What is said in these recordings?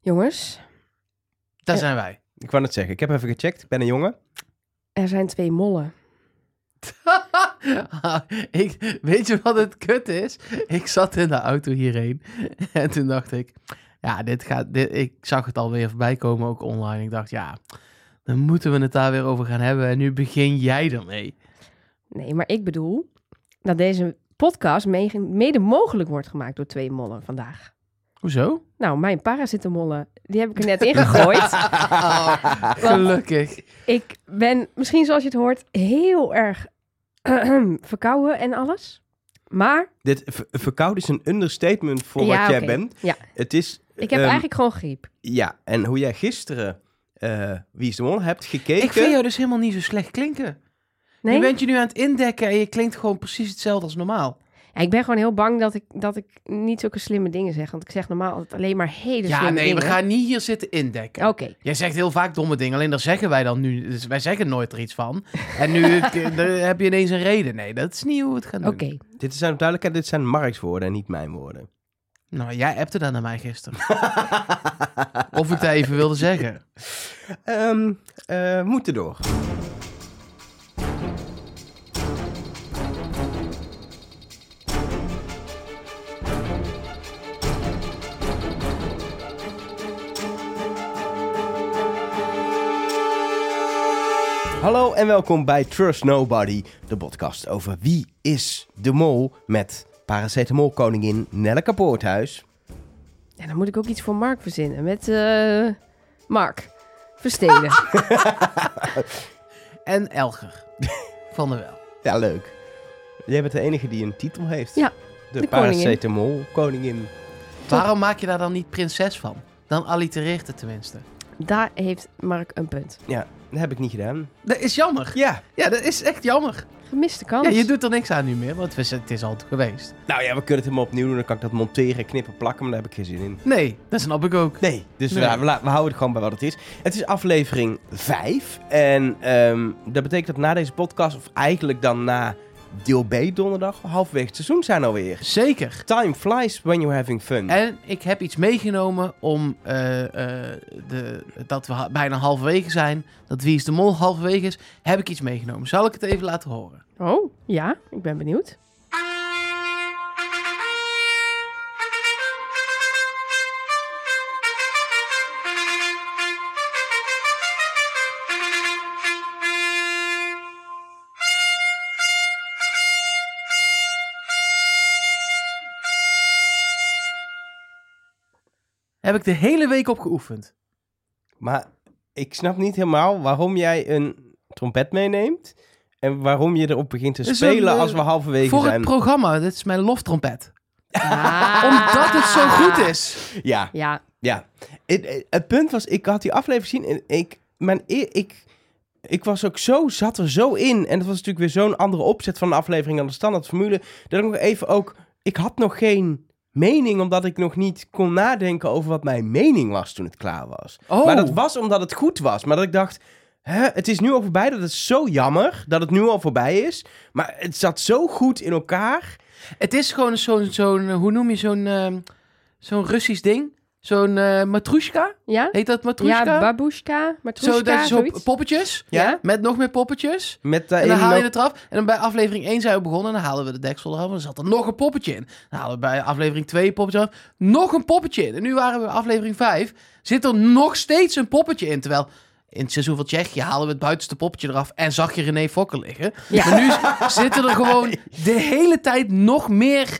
Jongens, Daar zijn wij. Ik wou net zeggen, ik heb even gecheckt. Ik ben een jongen. er zijn twee mollen. ik, weet je wat het kut is? Ik zat in de auto hierheen en toen dacht ik, ja, dit gaat, dit, ik zag het alweer voorbij komen, ook online. Ik dacht, ja, dan moeten we het daar weer over gaan hebben en nu begin jij ermee. Nee, maar ik bedoel dat deze podcast me- mede mogelijk wordt gemaakt door twee mollen vandaag. Hoezo? Nou, mijn paracetamollen, die heb ik er net ingegooid. Gelukkig. ik ben, misschien zoals je het hoort, heel erg verkouden en alles. Maar Dit verkouden is een understatement voor Ja, wat jij bent. Ja. Het is... ik heb ehm, eigenlijk gewoon griep. Ja, en hoe jij gisteren eh, Wie is de Mol hebt gekeken... Ik vind jou dus helemaal niet zo slecht klinken. Nee? Je bent je nu aan het indekken en je klinkt gewoon precies hetzelfde als normaal. Ja, ik ben gewoon heel bang dat ik, dat ik niet zulke slimme dingen zeg. Want ik zeg normaal altijd alleen maar hele ja, slimme nee, dingen. we gaan niet hier zitten indekken. Oké. Jij zegt heel vaak domme dingen, alleen daar zeggen wij dan nu. Dus wij zeggen nooit er iets van. En nu heb je ineens een reden. Nee, dat is niet hoe we het gaan doen. Oké. Dit zijn duidelijkheid, dit zijn Mark's woorden en niet mijn woorden. Nou, jij appte dat naar mij gisteren. of ik dat even wilde zeggen. Ehm eh, moeten door. Hallo en welkom bij Trust Nobody, de podcast over wie is de mol met paracetamol koningin Nelleke Poorthuis. Ja, dan moet ik ook iets voor Mark verzinnen. Met eh, Mark Versteden. En Elger. Van der Wel. Ja, leuk. Jij bent de enige die een titel heeft. Ja, de, de paracetamol koningin. Waarom maak je daar dan niet prinses van? Dan allitereert het tenminste. Daar heeft Mark een punt. Ja, dat heb ik niet gedaan. Dat is jammer. Ja, Ja, dat is echt jammer. Gemiste kans. Ja, je doet er niks aan nu meer, want het is, het is altijd geweest. nou ja, we kunnen het helemaal opnieuw doen. Dan kan ik dat monteren, knippen, plakken, maar daar heb ik geen zin in. Nee, dat snap ik ook. Nee, dus Nee. ja, we, la- we houden het gewoon bij wat het is. Het is aflevering 5. En ehm, dat betekent dat na deze podcast, of eigenlijk dan na deel B donderdag, het seizoen zijn alweer. Zeker. Time flies when you're having fun. En ik heb iets meegenomen om eh, eh, de, dat we bijna halverwege zijn. Dat Wie is de Mol halverwege is. Heb ik iets meegenomen. Zal ik het even laten horen? Oh, ja. Ik ben benieuwd. Heb ik de hele week op geoefend. Maar ik snap niet helemaal waarom jij een trompet meeneemt. En waarom je erop begint te spelen een, eh, als we halverwege Voor zijn. het programma. Dit is mijn loftrompet. Ah. Omdat het zo goed is. Ja, Ja, ja. Het, het punt was, ik had die aflevering gezien en ik, mijn, ik, ik was ook zo, zat er zo in. En het was natuurlijk weer zo'n andere opzet van de aflevering dan de standaard formule. Dat ik nog even ook, ik had nog geen mening, omdat ik nog niet kon nadenken over wat mijn mening was toen het klaar was. Oh. Maar dat was omdat het goed was. Maar dat ik dacht, hè, het is nu al voorbij. Dat is zo jammer dat het nu al voorbij is. Maar het zat zo goed in elkaar. Het is gewoon zo'n, zo'n hoe noem je zo'n, ehm, zo'n Russisch ding? Zo'n eh matrushka? ja. Heet dat matrushka? Ja, babushka, zo, matrushka, dat is zo zoiets. poppetjes. Ja? Met nog meer poppetjes. Met de En dan haal je het eraf. En dan bij aflevering 1 zijn we begonnen. En dan halen we de deksel eraf. En dan zat er nog een poppetje in. Dan halen we bij aflevering 2 een poppetje eraf. Nog een poppetje in. En nu waren we bij aflevering 5. Zit er nog steeds een poppetje in. Terwijl in het seizoen van Tsjechië halen we het buitenste poppetje eraf. En zag je René Fokker liggen. Ja. Maar nu zitten er gewoon de hele tijd nog meer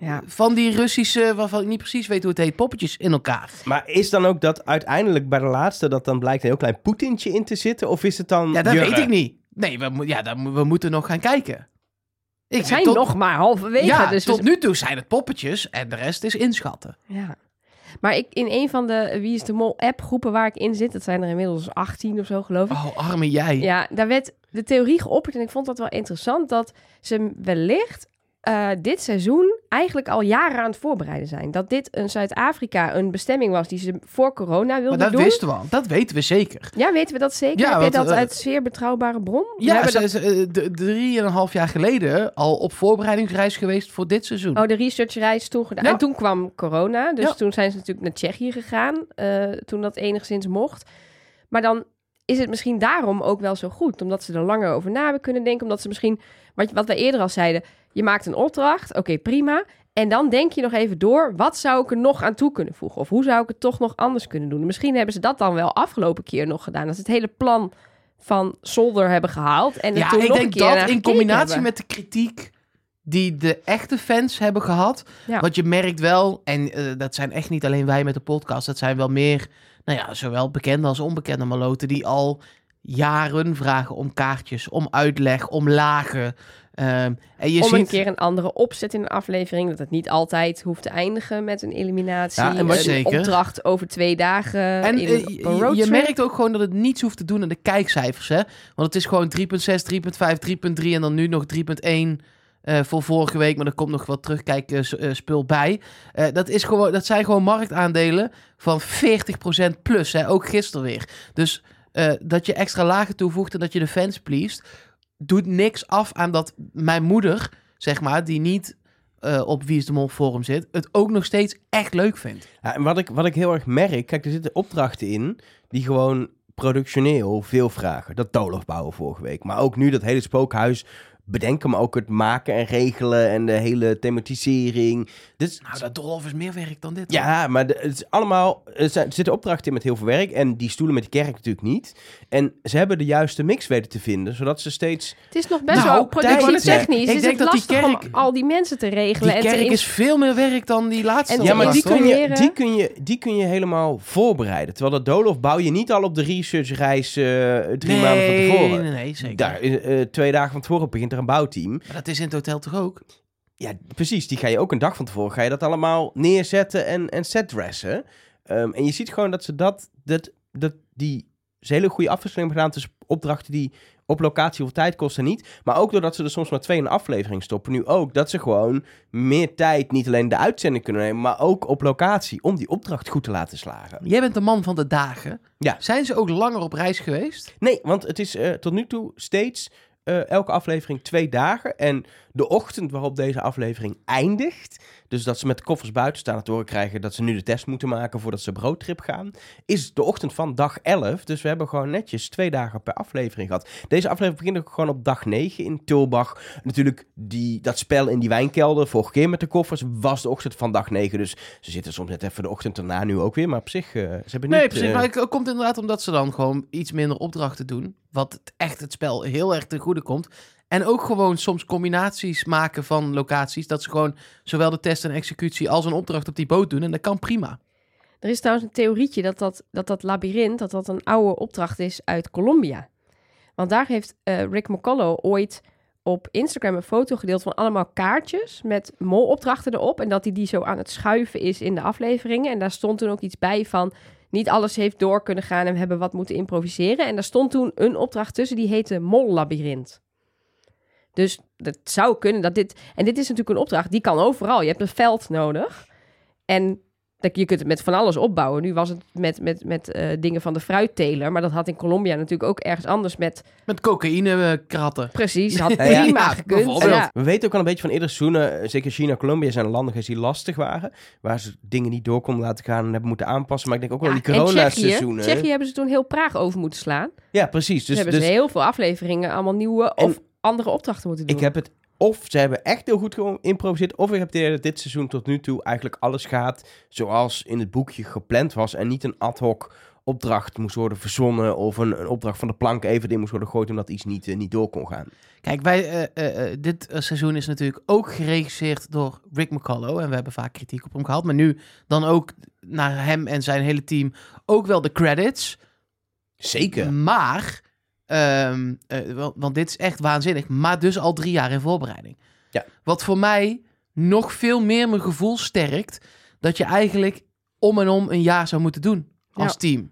Ja. van die Russische, waarvan ik niet precies weet hoe het heet, poppetjes in elkaar. Maar is dan ook dat uiteindelijk bij de laatste dat dan blijkt een heel klein Poetintje in te zitten? Of is het dan. Ja, dat Jurre? weet ik niet. Nee, we, ja, dan, we moeten nog gaan kijken. Ik zijn tot- nog maar halverwege. Ja, dus we- tot nu toe zijn het poppetjes en de rest is inschatten. Ja. Maar ik, in een van de Wie is de Mol app groepen waar ik in zit, dat zijn er inmiddels 18 of zo geloof ik. Oh, arme jij. Ja, daar werd de theorie geopperd en ik vond dat wel interessant dat ze wellicht eh, dit seizoen eigenlijk al jaren aan het voorbereiden zijn. Dat dit een Zuid-Afrika een bestemming was die ze voor corona Maar wilden dat doen. wisten we al. Dat weten we zeker. Ja, weten we dat zeker? Ja, Heb je want, dat eh, uit zeer betrouwbare bron? We Ja, hebben ze dat- is eh, drieënhalf jaar geleden al op voorbereidingsreis geweest voor dit seizoen. Oh, de researchreis toen gedaan. Ja. En toen kwam corona. Dus Ja. toen zijn ze natuurlijk naar Tsjechië gegaan. toen dat enigszins mocht. Maar dan is het misschien daarom ook wel zo goed. Omdat ze er langer over na hebben kunnen denken. Omdat ze misschien, wat, wat we eerder al zeiden... Je maakt een opdracht, oké, prima. En dan denk je nog even door... Wat zou ik er nog aan toe kunnen voegen? Of hoe zou ik het toch nog anders kunnen doen? Misschien hebben ze dat dan wel afgelopen keer nog gedaan. Dat ze het hele plan van Solder hebben gehaald. En ja, toen ik nog denk een keer dat in combinatie hebben. met de kritiek die de echte fans hebben gehad. Ja. Want je merkt wel, en eh, dat zijn echt niet alleen wij met de podcast, dat zijn wel meer, nou ja, zowel bekende als onbekende maloten die al jaren vragen om kaartjes, om uitleg, om lagen. En je om ziet, een keer een andere opzet in een aflevering. Dat het niet altijd hoeft te eindigen met een eliminatie. Ja, en een zeker. opdracht over twee dagen En in, eh, je- merkt ook gewoon dat het niets hoeft te doen aan de kijkcijfers. Hè? Want het is gewoon 3.6, 3.5, 3.3 en dan nu nog 3.1 eh, voor vorige week. Maar er komt nog wat terugkijkspul bij. Eh, dat, is gewoon, dat zijn gewoon marktaandelen van 40% plus. Hè? Ook gisteren weer. Dus dat je extra lagen toevoegt en dat je de fans pleest... doet niks af aan dat mijn moeder, zeg maar, die niet... eh, op Wie is de Mol forum zit, het ook nog steeds echt leuk vindt. Ja, en wat ik, wat ik heel erg merk, kijk, er zitten opdrachten in die gewoon productioneel veel vragen. Dat doolhof bouwen vorige week. Maar ook nu dat hele spookhuis bedenken, maar ook het maken en regelen en de hele thematisering. Dus Nou, dat Dolf is meer werk dan dit. ja, maar de- het is allemaal, er, zijn, er zitten opdrachten in met heel veel werk en die stoelen met de kerk natuurlijk niet. En ze hebben de juiste mix weten te vinden, zodat ze steeds... Het is nog best Nou, wel productietechnisch. ik is denk het dat die lastig kerk- om al die mensen te regelen. Die en te kerk is veel meer werk dan die laatste. En Ja, maar die kun, je, die, kun je, die kun je helemaal voorbereiden. Terwijl dat doolhof bouw je niet al op de researchreis eh drie nee, maanden van tevoren. Nee, nee, zeker. Daar, eh, twee dagen van tevoren begint er een bouwteam. Maar dat is in het hotel toch ook? Ja, precies. Die ga je ook een dag van tevoren ga je dat allemaal neerzetten en, en setdressen. Ehm, en je ziet gewoon dat ze dat, dat, dat die ze hele goede afwisseling hebben gedaan tussen opdrachten die op locatie of tijd kosten niet. Maar ook doordat ze er soms maar twee in een aflevering stoppen. Nu ook dat ze gewoon meer tijd, niet alleen de uitzending kunnen nemen, maar ook op locatie om die opdracht goed te laten slagen. Jij bent de man van de dagen. Ja. Zijn ze ook langer op reis geweest? Nee, want het is eh, tot nu toe steeds elke aflevering twee dagen. En de ochtend waarop deze aflevering eindigt, dus dat ze met de koffers buiten staan te horen krijgen dat ze nu de test moeten maken voordat ze op roadtrip gaan, is de ochtend van dag 11. Dus we hebben gewoon netjes twee dagen per aflevering gehad. Deze aflevering begint ook gewoon op dag 9 in Tulbach. Natuurlijk die, dat spel in die wijnkelder, vorige keer met de koffers, was de ochtend van dag 9. Dus ze zitten soms net even de ochtend erna nu ook weer. Maar op zich, eh, ze hebben Nee, niet... precies. eh, Maar het komt inderdaad omdat ze dan gewoon iets minder opdrachten doen. Wat het echt het spel heel erg ten goede komt. En ook gewoon soms combinaties maken van locaties. Dat ze gewoon zowel de test en executie als een opdracht op die boot doen. En dat kan prima. Er is trouwens een theorietje dat dat, dat, dat labyrint dat dat een oude opdracht is uit Colombia. Want daar heeft eh, Rick McCullough ooit op Instagram een foto gedeeld van allemaal kaartjes met molopdrachten erop. En dat hij die zo aan het schuiven is in de afleveringen. En daar stond toen ook iets bij van niet alles heeft door kunnen gaan en we hebben wat moeten improviseren. En daar stond toen een opdracht tussen die heette Mollabyrinth. Dus dat zou kunnen dat dit... En dit is natuurlijk een opdracht, die kan overal. Je hebt een veld nodig. En dat- je kunt het met van alles opbouwen. Nu was het met, met, met eh, dingen van de fruitteler. Maar dat had in Colombia natuurlijk ook ergens anders met... Met cocaïnekratten. Precies, had Ja, ja. prima Ja, gekund. Ja. We weten ook al een beetje van eerdere seizoenen, eh, zeker China en Colombia zijn landen geweest die lastig waren. Waar ze dingen niet door konden laten gaan en hebben moeten aanpassen. Maar ik denk ook wel Ja, die Tsjechië, corona-seizoenen. Tsjechië hebben ze toen heel Praag over moeten slaan. Ja, precies. Dus, Dus, hebben dus ze heel veel afleveringen allemaal nieuwe En- of andere opdrachten moeten doen. ik heb het of ze hebben echt heel goed geïmproviseerd, of ik heb dat dit seizoen tot nu toe eigenlijk alles gaat zoals in het boekje gepland was. En niet een ad hoc opdracht moest worden verzonnen of een, een opdracht van de plank even in moest worden gegooid omdat iets niet, eh, niet door kon gaan. Kijk, wij, eh, eh, eh, dit seizoen is natuurlijk ook geregisseerd door Rick McCullough. En we hebben vaak kritiek op hem gehad. Maar nu dan ook naar hem en zijn hele team ook wel de credits. Zeker. Maar, ehm, eh, wel- want dit is echt waanzinnig. Maar dus al drie jaar in voorbereiding. Ja. Wat voor mij nog veel meer mijn gevoel sterkt. Dat je eigenlijk om en om een jaar zou moeten doen als Ja. team.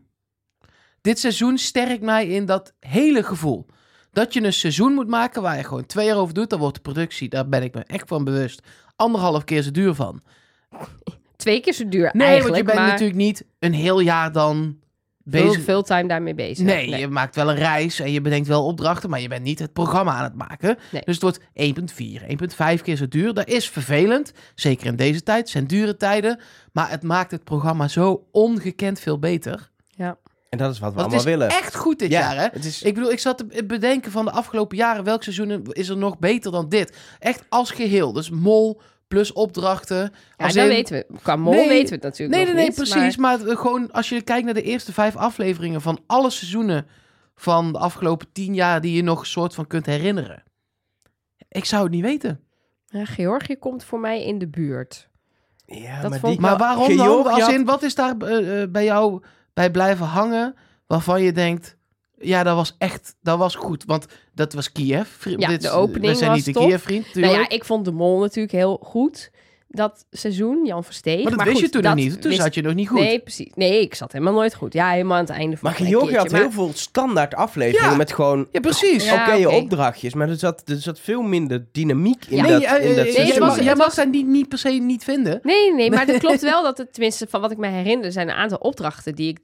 Dit seizoen sterkt mij in dat hele gevoel. dat je een seizoen moet maken waar je gewoon twee jaar over doet. Dan wordt de productie, daar ben ik me echt van bewust, anderhalf keer zo duur van. Twee keer zo duur Nee, eigenlijk, want je bent maar natuurlijk niet een heel jaar dan bezig. veel time daarmee bezig. Nee, je maakt wel een reis en je bedenkt wel opdrachten, maar je bent niet het programma aan het maken. Nee. Dus het wordt 1,4, 1,5 keer zo duur. Dat is vervelend, zeker in deze tijd. Het zijn dure tijden, maar het maakt het programma zo ongekend veel beter. En dat is wat we Want het allemaal is willen. echt goed dit Ja, jaar, hè? Het is, Ik bedoel, ik zat te bedenken van de afgelopen jaren, welk seizoen is er nog beter dan dit? Echt als geheel. Dus mol plus opdrachten. Ja, Als dat in- weten we. Qua mol Nee, weten we het natuurlijk Nee, nog nee, nee, niet, precies. maar- Maar, gewoon als je kijkt naar de eerste vijf afleveringen van alle seizoenen van de afgelopen tien jaar die je nog soort van kunt herinneren. Ik zou het niet weten. Ja, Georgië komt voor mij in de buurt. ja, dat maar vond die, Maar waarom dan? Als in, wat is daar eh, eh, bij jou bij blijven hangen waarvan je denkt... Ja, dat was echt, dat was goed. Want dat was Kiev. Ja, Dit- de opening We zijn was niet de tof. Kiev-vriend, Nou ja, ik vond de mol natuurlijk heel goed. Dat seizoen, Jan Versteeg. maar dat wist goed, je toen nog niet. Toen wist- zat je nog niet goed. Nee, precies. Nee, ik zat helemaal nooit goed. Ja, helemaal aan het einde van Maar Georgië had heel veel standaard afleveringen Ja. met gewoon Ja, precies. Ja, oké oké. opdrachtjes. Maar er zat, er zat veel minder dynamiek in Ja. dat, Nee, in eh, dat eh, Nee, seizoen. was- jij het mag was- dat niet, niet per se niet vinden. Nee, nee, maar het klopt wel dat het, tenminste van wat ik me herinner, zijn een aantal opdrachten die ik,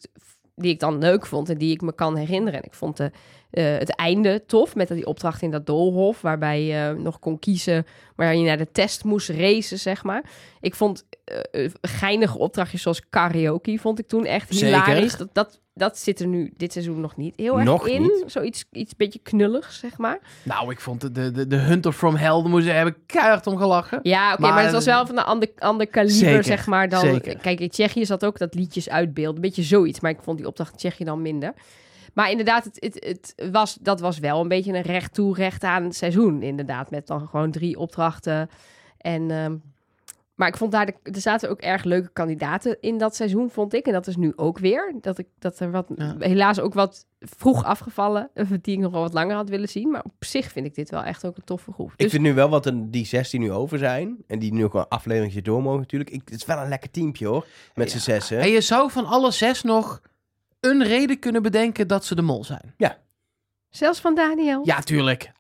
die ik dan leuk vond en die ik me kan herinneren. En ik vond de, eh, het einde tof met die opdracht in dat doolhof, waarbij je nog kon kiezen waar je naar de test moest racen, zeg maar. Ik vond eh, eh, geinige opdrachtjes zoals karaoke, vond ik toen echt Zeker. hilarisch. Dat, dat, dat zit er nu dit seizoen nog niet heel erg Nog in. niet. Zoiets iets beetje knullig, zeg maar. Nou, ik vond de, de, de, Hunter from Hell, daar moest heb ik keihard om gelachen. Ja, oké, Maar- maar, het was wel van een ander, ander kaliber, zeg maar. Dan, zeker. Kijk, in Tsjechië zat ook dat liedjes uitbeelden. Een beetje zoiets, maar ik vond die opdracht in Tsjechië dan minder. Maar inderdaad, het, het, het was, dat was wel een beetje een recht toe, recht aan seizoen. Inderdaad, met dan gewoon drie opdrachten. En, ehm, maar ik vond daar, de, er zaten ook erg leuke kandidaten in dat seizoen, vond ik. En dat is nu ook weer. Dat, ik, dat er wat, Ja. helaas ook wat vroeg afgevallen, die ik nog wel wat langer had willen zien. Maar op zich vind ik dit wel echt ook een toffe groep. Ik Dus vind nu wel wat een, die zes die nu over zijn. En die nu ook een afleveringje door mogen natuurlijk. Ik, het is wel een lekker teampje hoor. Met z'n zessen. En je zou van alle zes nog een reden kunnen bedenken dat ze de mol zijn. zelfs van Daniel. Ja, tuurlijk.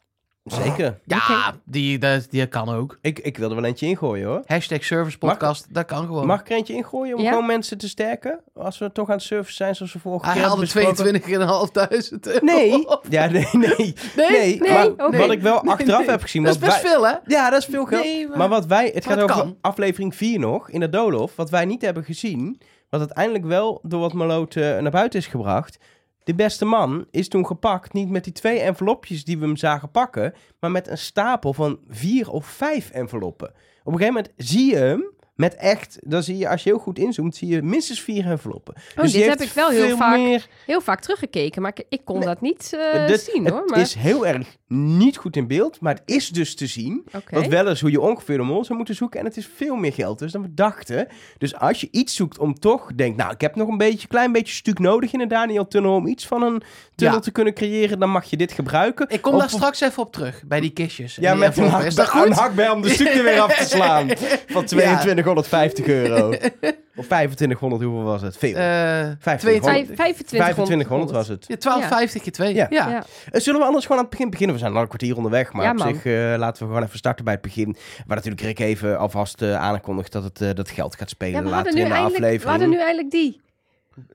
Zeker. Ja, die, dat, die kan ook. Ik, ik wil er wel eentje ingooien hoor. Hashtag service podcast, dat kan gewoon. Mag ik er eentje ingooien om Ja. gewoon mensen te sterken? Als we toch aan het surfen zijn zoals we vorige Hij keer hebben haalde besproken. 22.500 euro. Nee. Ja, nee, nee. Nee? Nee, Nee, maar oké. wat ik wel achteraf nee. heb gezien... Dat is wat best wij- veel, hè? Ja, dat is veel geld. Nee, maar- maar... wat wij... Het Maar gaat het over kan. aflevering 4 nog, in de Doolhof. Wat wij niet hebben gezien, wat uiteindelijk wel door wat Maloot eh, naar buiten is gebracht. De beste man is toen gepakt, niet met die twee envelopjes die we hem zagen pakken, maar met een stapel van vier of vijf enveloppen. Op een gegeven moment zie je hem met echt, dan zie je als je heel goed inzoomt, zie je minstens vier enveloppen. Oh, Dus dit heb ik wel heel veel vaak, meer- heel vaak teruggekeken, maar ik, ik kon Nee. dat niet eh, Dit- zien het hoor. Maar... is heel erg niet goed in beeld, maar het is dus te zien. Oké. Wat wel is hoe je ongeveer de mol zou moeten zoeken. En het is veel meer geld dus dan we dachten. Dus als je iets zoekt om toch, denk nou, ik heb nog een beetje, klein beetje stuk nodig in de Daniel Tunnel om iets van een tunnel Ja. te kunnen creëren, dan mag je dit gebruiken. Ik kom Of- daar straks even op terug, bij die kistjes. Ja, met een. Is dat hakbij om de stukje weer af te slaan. Van 2250 euro. Of 2500, hoeveel was het? Veel. Eh, 2500. Vijf- 2500 2500 was het. ja, 12,50 keer 2. Ja. Ja. Ja. Eh, Zullen we anders gewoon aan het begin beginnen? We zijn al een kwartier onderweg, maar Ja, op man. zich eh, laten we gewoon even starten bij het begin. Waar natuurlijk Rick even alvast eh, aankondigt dat het, eh, dat geld gaat spelen later in de eindelijk, we hadden nu eindelijk die.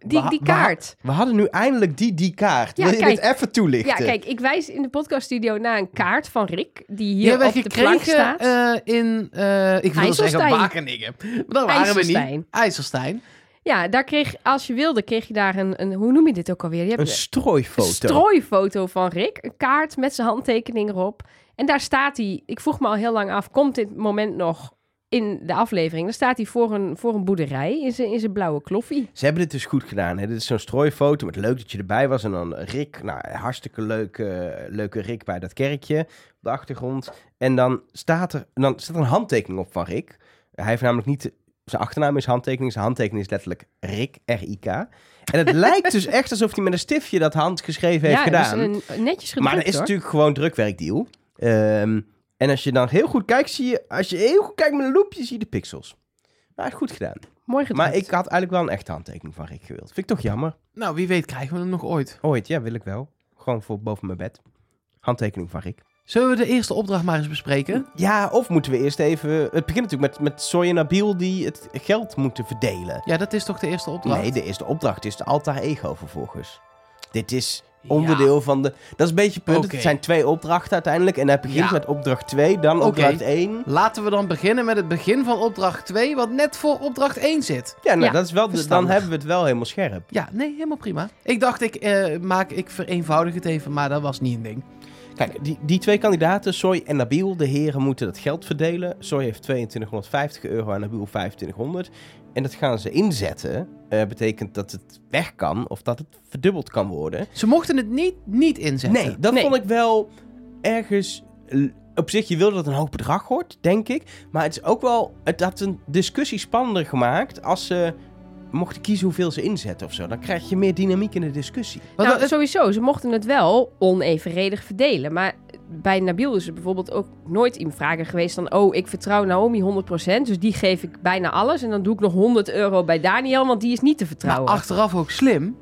Die, die kaart. We hadden nu eindelijk die, die kaart. Ja, Wil je kijk. dit even toelichten? Ja, kijk, ik wijs in de podcaststudio naar een kaart van Rick, die hier op de plank staat. eh, in, eh, ik wil zeggen. Wageningen. Maar daar waren we niet. IJsselstein. IJsselstein. Ja, daar kreeg, als je wilde, kreeg je daar een, een hoe noem je dit ook alweer? Je hebt Een strooifoto. Een strooifoto van Rick. Een kaart met zijn handtekening erop. En daar staat hij, ik vroeg me al heel lang af, komt dit moment nog in de aflevering? Dan staat hij voor een, voor een boerderij in zijn, in zijn blauwe kloffie. Ze hebben dit dus goed gedaan. Hè? Dit is zo'n strooifoto met leuk dat je erbij was. En dan Rick, nou, hartstikke leuke, leuke Rick bij dat kerkje op de achtergrond. En dan staat er, dan staat er een handtekening op van Rick. Hij heeft namelijk niet, zijn achternaam is handtekening. Zijn handtekening is letterlijk Rick, R-I-K. En het lijkt dus echt alsof hij met een stiftje dat handgeschreven heeft ja, gedaan. een, netjes gedrukt maar dat is hoor. natuurlijk gewoon drukwerkdeal. Ehm, en als je dan heel goed kijkt, zie je, als je heel goed kijkt met een loepje, zie je de pixels. Maar goed gedaan. Mooi gedrukt. Maar ik had eigenlijk wel een echte handtekening van Rick gewild. Vind ik toch jammer. Nou, wie weet krijgen we hem nog ooit. Ooit, ja, wil ik wel. Gewoon voor boven mijn bed. Handtekening van Rick. Zullen we de eerste opdracht maar eens bespreken? Ja, of moeten we eerst even... Het begint natuurlijk met, met Soy en Nabil die het geld moeten verdelen. Ja, dat is toch de eerste opdracht? Nee, de eerste opdracht is de altaar ego vervolgens. Dit is onderdeel van de... Dat is een beetje punt. Het zijn twee opdrachten uiteindelijk. En hij begint Ja. met opdracht 2, dan opdracht 1. Laten we dan beginnen met het begin van opdracht 2, wat net voor opdracht 1 zit. Ja, nou, Ja, dat is wel de, dan hebben we het wel helemaal scherp. Ja, nee, helemaal prima. Ik dacht, ik, eh, maak, ik vereenvoudig het even, maar dat was niet een ding. Kijk, die, die twee kandidaten, Soy en Nabil, de heren moeten dat geld verdelen. Soy heeft 2250 euro en Nabil 2500. En dat gaan ze inzetten. Eh, betekent dat het weg kan of dat het verdubbeld kan worden. Ze mochten het niet, niet inzetten. Nee, dat Nee. vond ik wel ergens... Op zich, je wil dat het een hoog bedrag wordt, denk ik. Maar het is ook wel... Het had een discussie spannender gemaakt als ze mochten kiezen hoeveel ze inzetten of zo. Dan krijg je meer dynamiek in de discussie. Want nou, sowieso, ze mochten het wel onevenredig verdelen. Maar bij Nabil is er bijvoorbeeld ook nooit in vragen geweest van... oh, ik vertrouw Naomi 100%, dus die geef ik bijna alles. En dan doe ik nog 100 euro bij Daniel, want die is niet te maar vertrouwen. achteraf ook slim.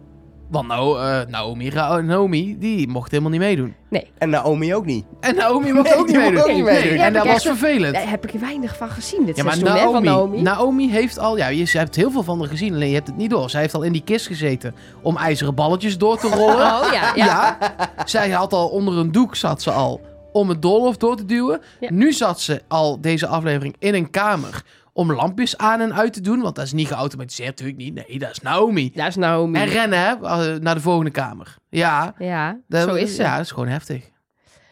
Want nou, eh, Naomi, Ra- Naomi, die mocht helemaal niet meedoen. En Naomi ook niet. En Naomi mocht Nee, ook niet meedoen. ook niet Nee, meedoen. Ja, en dat was vervelend. Daar heb ik er weinig van gezien dit Ja, maar seizoen, hè, van Naomi, Naomi. Naomi heeft al, ja, je hebt heel veel van haar gezien, alleen je hebt het niet door. Zij heeft al in die kist gezeten om ijzeren balletjes door te rollen. Oh ja, ja. Ja, zij had al onder een doek zat ze al om het doolhof door te duwen. Ja. Nu zat ze al deze aflevering in een kamer om lampjes aan en uit te doen, want dat is niet geautomatiseerd natuurlijk niet. Nee, dat is Naomi. Daar is Naomi. En rennen hè, eh, naar de volgende kamer. Ja, ja, dat, zo is ze. Ja, dat is gewoon heftig.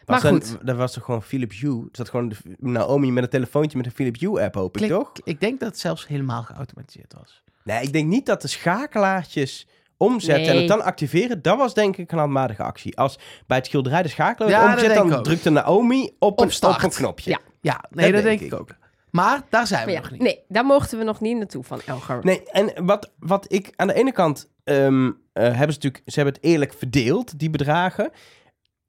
Maar Was goed. Dat was toch gewoon Philips Hue? Er zat gewoon de, Naomi met een telefoontje met een Philips Hue app, hoop ik Klik- toch? Ik denk dat het zelfs helemaal geautomatiseerd was. Nee, ik denk niet dat de schakelaartjes omzetten en het dan activeren, dat was denk ik een handmatige actie. Als bij het schilderij de schakelaar Ja, dat omzet, dan drukte Naomi op, Op een, op een knopje. Ja. Ja, nee, dat, Dat denk denk ik ook. Maar daar zijn we ja, nog niet. nee, daar mochten we nog niet naartoe van Elgar. Nee, en wat, wat ik aan de ene kant ehm, eh, hebben ze natuurlijk, ze hebben het eerlijk verdeeld, die bedragen.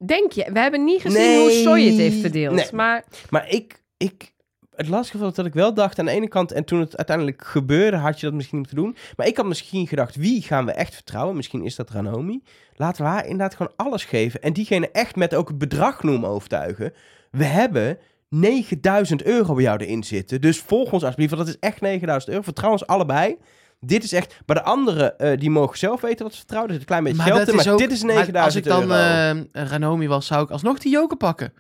Denk je? We hebben niet gezien Nee. hoe Soy het heeft verdeeld. Nee. Maar Maar ik, ik, het lastige was dat ik wel dacht aan de ene kant, en toen het uiteindelijk gebeurde, had je dat misschien moeten doen. Maar ik had misschien gedacht, wie gaan we echt vertrouwen? Misschien is dat Ranomi. Laten we haar inderdaad gewoon alles geven. En diegene echt met ook het bedrag noemen overtuigen. We hebben 9000 euro bij jou erin zitten. Dus volg ons alsjeblieft, want dat is echt 9000 euro. Vertrouw ons allebei. Dit is echt... Maar de anderen, eh, die mogen zelf weten wat ze vertrouwen. Er zit een klein beetje geld dat in, maar ook- dit is maar 9000 Als ik dan euro. eh Ranomi was, zou ik alsnog die joker pakken.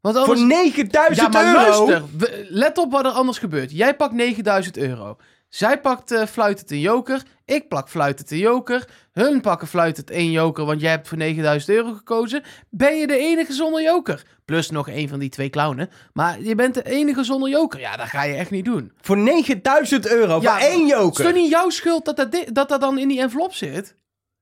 Want Voor anders... 9000 ja, maar euro? luister. let op wat er anders gebeurt. Jij pakt 9000 euro. Zij pakt eh fluitend een joker. Ik plak fluitend een joker. Hun pakken fluitend één joker, want jij hebt voor 9000 euro gekozen. Ben je de enige zonder joker? Plus nog één van die twee clownen. Maar je bent de enige zonder joker. Ja, dat ga je echt niet doen. Voor 9000 euro, Ja, voor één Het is joker. toch niet jouw schuld dat dat, dat dat dan in die envelop zit?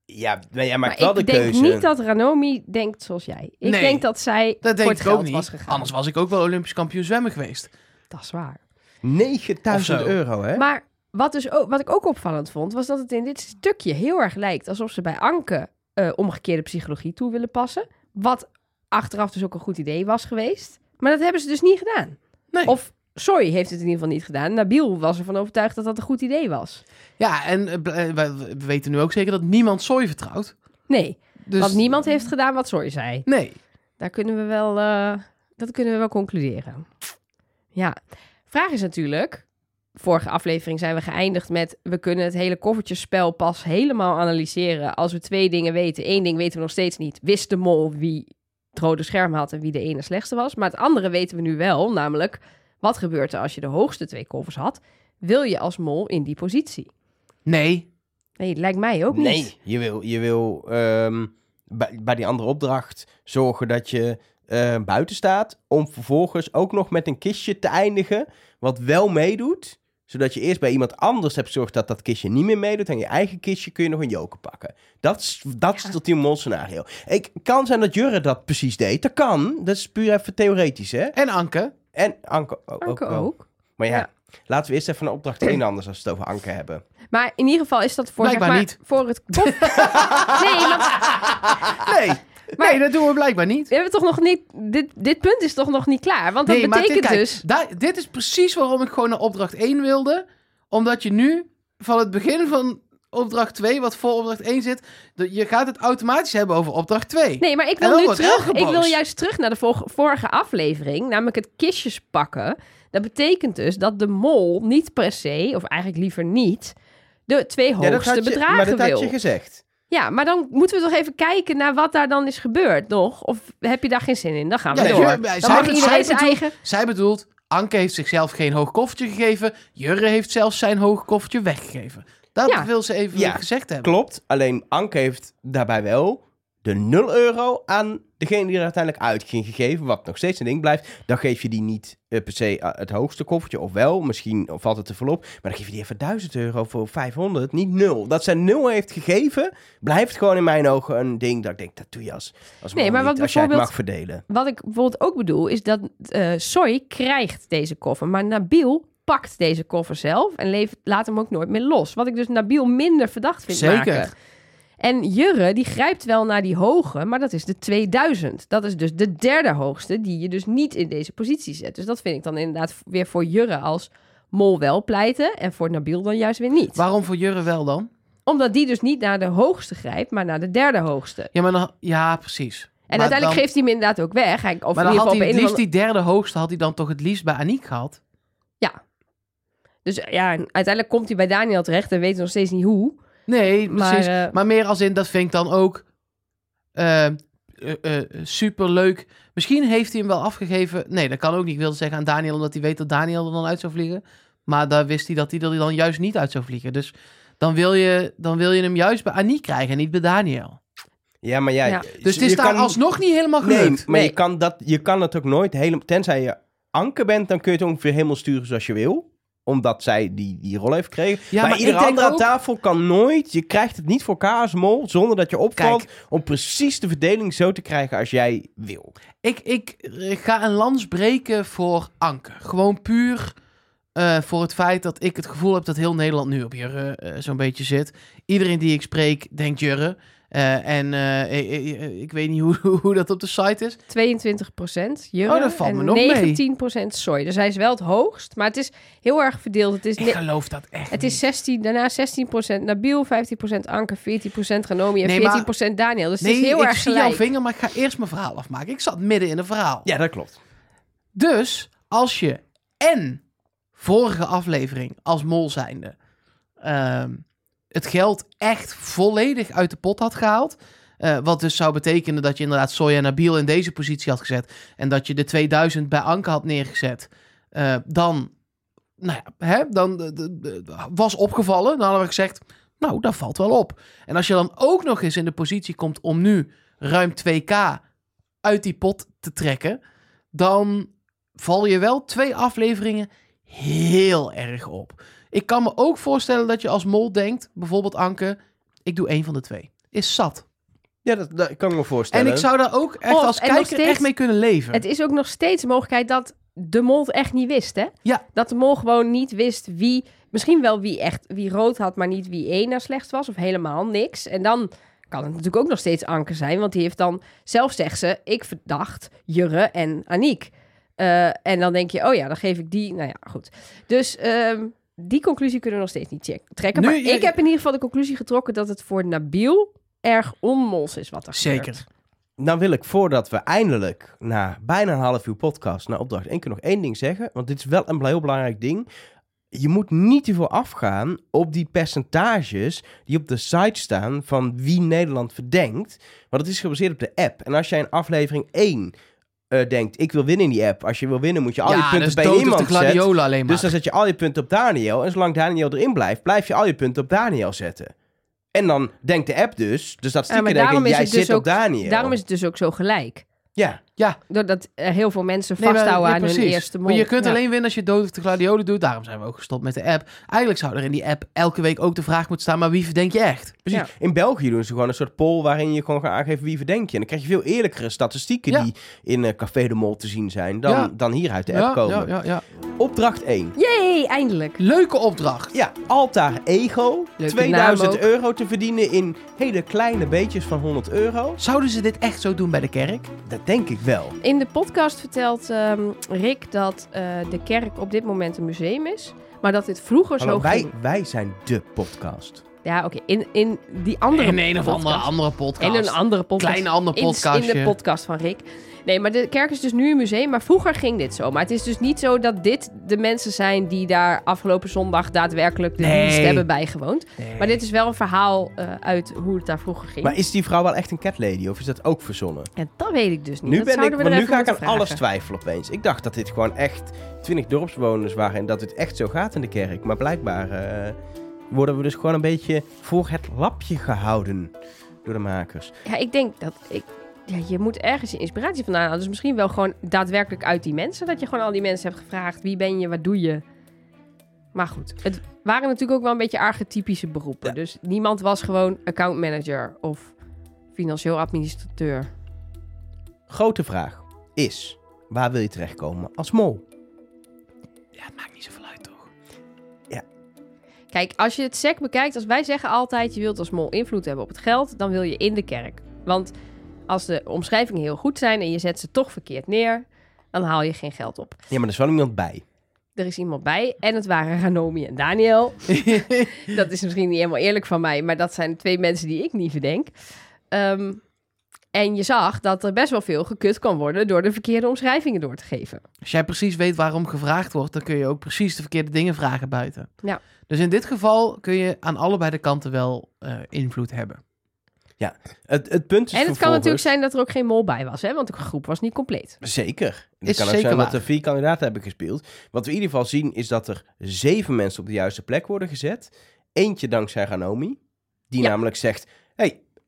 Ja, maar jij maakt Maar wel ik de denk keuze. niet dat Ranomi denkt zoals jij. Ik Nee, denk dat zij Dat voor denk het ik geld ook niet. was gegaan. Anders was ik ook wel Olympisch kampioen zwemmen geweest. Dat is waar. 9000 Of zo. euro, hè? Maar wat, dus ook, wat ik ook opvallend vond, was dat het in dit stukje heel erg lijkt alsof ze bij Anke eh, omgekeerde psychologie toe willen passen. Wat achteraf dus ook een goed idee was geweest. Maar dat hebben ze dus niet gedaan. Nee. Of Soy heeft het in ieder geval niet gedaan. Nabil was ervan overtuigd dat dat een goed idee was. Ja, en eh, eh, we, we weten nu ook zeker dat niemand Soy vertrouwt. Nee, Dus want niemand heeft gedaan wat Soy zei. Nee. Daar kunnen we wel, dat kunnen we wel concluderen. Ja, vraag is natuurlijk. Vorige aflevering zijn we geëindigd met. We kunnen het hele koffertjespel pas helemaal analyseren. als we twee dingen weten. Eén ding weten we nog steeds niet. Wist de mol wie het rode scherm had en wie de ene slechtste was. Maar het andere weten we nu wel. Namelijk, wat gebeurt er als je de hoogste twee koffers had? Wil je als mol in die positie? Nee. Nee, lijkt mij ook niet. Nee, je wil, je wil ehm, bij, bij die andere opdracht zorgen dat je eh, buiten staat. Om vervolgens ook nog met een kistje te eindigen. Wat wel meedoet. Zodat je eerst bij iemand anders hebt gezorgd dat dat kistje niet meer meedoet. En je eigen kistje kun je nog een joker pakken. Dat is, dat is ultieme mol scenario. Ik kan zijn dat Jurre dat precies deed. Dat kan. Dat is puur even theoretisch, hè? En Anke. En Anke, ook. Anke wel. ook. Maar ja, Ja. laten we eerst even naar opdracht 1 anders als we het over Anke hebben. Maar in ieder geval is dat voor, zeg Blijkbaar maar, niet. voor het nee, want Nee. nee, dat doen we blijkbaar niet. We hebben toch nog niet. Dit, dit punt is toch nog niet klaar? Want dat nee, maar betekent dit, kijk, dus. daar- dit is precies waarom ik gewoon naar opdracht 1 wilde. Omdat je nu van het begin van opdracht 2, wat voor opdracht 1 zit. Je gaat het automatisch hebben over opdracht 2. Nee, maar ik wil nu terug. Ik wil juist terug naar de vor- vorige aflevering, namelijk het kistjes pakken. Dat betekent dus dat de mol niet per se, of eigenlijk liever niet, de twee Ja, dat hoogste had je, bedragen maar dat wil. had je gezegd. Ja, maar dan moeten we toch even kijken naar wat daar dan is gebeurd, nog? Of heb je daar geen zin in? Dan gaan we Ja, door. ja, dan zij mag bedoelt- iedereen zij zijn bedoelt- eigen... Zij bedoelt, Anke heeft zichzelf geen hoog koffertje gegeven. Jurre heeft zelfs zijn hoog koffertje weggegeven. Dat Ja. wil ze even Ja, gezegd hebben. Klopt, alleen Anke heeft daarbij wel de 0 euro aan degene die er uiteindelijk uit ging gegeven, wat nog steeds een ding blijft. Dan geef je die niet eh, per se eh, het hoogste koffertje, of wel, misschien valt het te veel op. Maar dan geef je die even 1000 euro voor 500, niet 0. Dat zij 0 heeft gegeven, blijft gewoon in mijn ogen een ding dat ik denk, dat doe je als, als Nee, maar niet, wat als jij het mag verdelen. Wat ik bijvoorbeeld ook bedoel, is dat eh Soy krijgt deze koffer, maar Nabil pakt deze koffer zelf en levert, laat hem ook nooit meer los. Wat ik dus Nabil minder verdacht vind Zeker. maken. En Jurre, die grijpt wel naar die hoge, maar dat is de 2000. Dat is dus de derde hoogste die je dus niet in deze positie zet. Dus dat vind ik dan inderdaad weer voor Jurre als mol wel pleiten en voor Nabil dan juist weer niet. Waarom voor Jurre wel dan? Omdat die dus niet naar de hoogste grijpt, maar naar de derde hoogste. Ja, maar dan, ja precies. En Maar uiteindelijk dan- geeft hij hem inderdaad ook weg. Hij, of Maar dan had hij het liefst die derde hoogste had hij dan toch het liefst bij Aniek gehad? Dus ja, uiteindelijk komt hij bij Daniel terecht en weten we nog steeds niet hoe. Nee, Maar, precies. eh, Maar meer als in, dat vind ik dan ook eh super leuk. Misschien heeft hij hem wel afgegeven. Nee, dat kan ook niet. Ik wilde zeggen aan Daniel, omdat hij weet dat Daniel er dan uit zou vliegen. Maar daar wist hij dat hij er dan juist niet uit zou vliegen. Dus dan wil je, dan wil je hem juist bij Aniek krijgen en niet bij Daniel. Ja, maar Ja. Dus het is je daar kan- alsnog niet helemaal Nee, gelukt. maar Nee. Je, kan dat, je kan het ook nooit helemaal... Tenzij je Anke bent, dan kun je het ongeveer helemaal sturen zoals je wil. Omdat zij die, die rol heeft gekregen. Ja, maar, maar iedere andere ook- tafel kan nooit... Je krijgt het niet voor elkaar als mol, zonder dat je opvalt... Kijk. om precies de verdeling zo te krijgen als jij wil. Ik, ik, ik ga een lans breken voor Anke. Gewoon puur eh, voor het feit dat ik het gevoel heb dat heel Nederland nu op Jurre eh, zo'n beetje zit. Iedereen die ik spreek denkt Jurre. Eh, en eh, ik, ik- ik weet niet hoe, hoe dat op de site is. 22 procent Oh, dat valt me en nog mee. 19 procent Soy. Dus hij is wel het hoogst, maar het is heel erg verdeeld. Het is, Ik geloof dat echt het is niet. 16, daarna 16 procent Nabil, 15 procent Anke, 14 procent Ranomi en Nee, 14 maar- procent Daniel. Dus Nee, het is heel ik erg zie jouw vinger, maar ik ga eerst mijn verhaal afmaken. Ik zat midden in een verhaal. Ja, dat klopt. Dus als je en vorige aflevering als mol zijnde ehm, het geld echt volledig uit de pot had gehaald. eh, wat dus zou betekenen dat je inderdaad Soja Nabil in deze positie had gezet. En dat je de 2000 bij Anke had neergezet. eh, dan, nou ja, hè, dan was opgevallen. Dan hadden we gezegd, nou, dat valt wel op. En als je dan ook nog eens in de positie komt om nu ruim 2k uit die pot te trekken. Dan val je wel twee afleveringen heel erg op. Ik kan me ook voorstellen dat je als mol denkt, bijvoorbeeld Anke, ik doe één van de twee. Is zat. Ja, dat, dat kan ik me voorstellen. En ik zou daar ook echt Of- als kijker steeds- echt mee kunnen leven. Het is ook nog steeds een mogelijkheid dat de mol het echt niet wist, hè? Ja. Dat de mol gewoon niet wist wie... Misschien wel wie echt wie rood had, maar niet wie één nou slecht was. Of helemaal niks. En dan kan het natuurlijk ook nog steeds Anke zijn. Want die heeft dan... Zelf zegt ze, ik verdacht Jurre en Aniek. Eh, en dan denk je, oh ja, dan geef ik die... Nou ja, goed. Dus ehm, die conclusie kunnen we nog steeds niet trekken. Nu, maar ik heb in ieder geval de conclusie getrokken... dat het voor Nabil erg onmols is wat er gebeurt. Zeker. Dan wil ik voordat we eindelijk na bijna een half uur podcast naar opdracht één keer nog één ding zeggen. Want dit is wel een heel belangrijk ding. Je moet niet te veel afgaan op die percentages die op de site staan van wie Nederland verdenkt. Want het is gebaseerd op de app. En als jij in aflevering 1 eh, denkt, ik wil winnen in die app. Als je wil winnen moet je al je ja, dat punten bij dood op iemand zetten. gladiolen alleen maar. Dus dan zet je al je punten op Daniel. En zolang Daniel erin blijft, blijf je al je punten op Daniel zetten. En dan denkt de app dus, denken, daarom is jij dus zit op ook- Daniel. Daarom is het dus ook zo gelijk. Ja, ja, Doordat er heel veel mensen Nee, maar- vasthouden ja, aan hun eerste mol. Maar je kunt Ja. alleen winnen als je dood of de gladiolen doet. Daarom zijn we ook gestopt met de app. Eigenlijk zou er in die app elke week ook de vraag moeten staan, maar wie verdenk je echt? precies. Ja. In België doen ze gewoon een soort poll waarin je gewoon gaat aangeven wie verdenk je. En dan krijg je veel eerlijkere statistieken Ja. die in eh, Café de Mol te zien zijn dan, Ja. dan hier uit de app ja, komen. ja, ja, ja. Opdracht 1. Yay, eindelijk. Leuke opdracht. Ja, Altaar Ego. Leuke 2000 naam ook. euro te verdienen in hele kleine beetjes van 100 euro. Zouden ze dit echt zo doen bij de kerk? Dat denk ik wel. In de podcast vertelt ehm, Rick dat eh, de kerk op dit moment een museum is. Maar dat dit vroeger Hallo, zo wij, ging. wij zijn de podcast. Ja, oké. In, in die andere in een of andere, podcast. andere podcast. In een andere podcast. Kleine andere In- podcastje. In, de podcast van Rick. Nee, maar de kerk is dus nu een museum. Maar vroeger ging dit zo. Maar het is dus niet zo dat dit de mensen zijn... die daar afgelopen zondag daadwerkelijk de Nee. dienst hebben bijgewoond. Nee. Maar dit is wel een verhaal eh, uit hoe het daar vroeger ging. Maar is die vrouw wel echt een cat lady of is dat ook verzonnen? En dat weet ik dus niet. Nu, dat ben ik, er nu ga ik aan alles twijfelen opeens. Ik dacht dat dit gewoon echt 20 dorpsbewoners waren en dat het echt zo gaat in de kerk. Maar blijkbaar eh, worden we dus gewoon een beetje voor het lapje gehouden door de makers. Ja, ik denk dat... Ik, ja, je moet ergens je inspiratie vandaan halen. Dus misschien wel gewoon daadwerkelijk uit die mensen. Dat je gewoon al die mensen hebt gevraagd. Wie ben je? Wat doe je? Maar goed, het waren natuurlijk ook wel een beetje archetypische beroepen. Ja. Dus niemand was gewoon account manager of financieel administrateur. Grote vraag is, waar wil je terechtkomen als mol? Ja, het maakt niet zoveel? Kijk, als je het sec bekijkt, als wij zeggen altijd... je wilt als mol invloed hebben op het geld, dan wil je in de kerk. Want als de omschrijvingen heel goed zijn en je zet ze toch verkeerd neer... dan haal je geen geld op. Ja, maar er is wel iemand bij. Er is iemand bij en het waren Ranomi en Daniel. dat is misschien niet helemaal eerlijk van mij, maar dat zijn twee mensen die ik niet verdenk. Ehm, en je zag dat er best wel veel gekut kan worden door de verkeerde omschrijvingen door te geven. Als jij precies weet waarom gevraagd wordt, dan kun je ook precies de verkeerde dingen vragen buiten. Ja. Dus in dit geval kun je aan allebei de kanten wel eh, invloed hebben. Het, het punt is en het kan natuurlijk zijn dat er ook geen mol bij was, hè? want de groep was niet compleet. Zeker. Het Is kan ook zeker zijn dat er vier kandidaten hebben gespeeld. Wat we in ieder geval zien is dat er zeven mensen op de juiste plek worden gezet. Eentje dankzij Ranomi. Die Ja. namelijk zegt...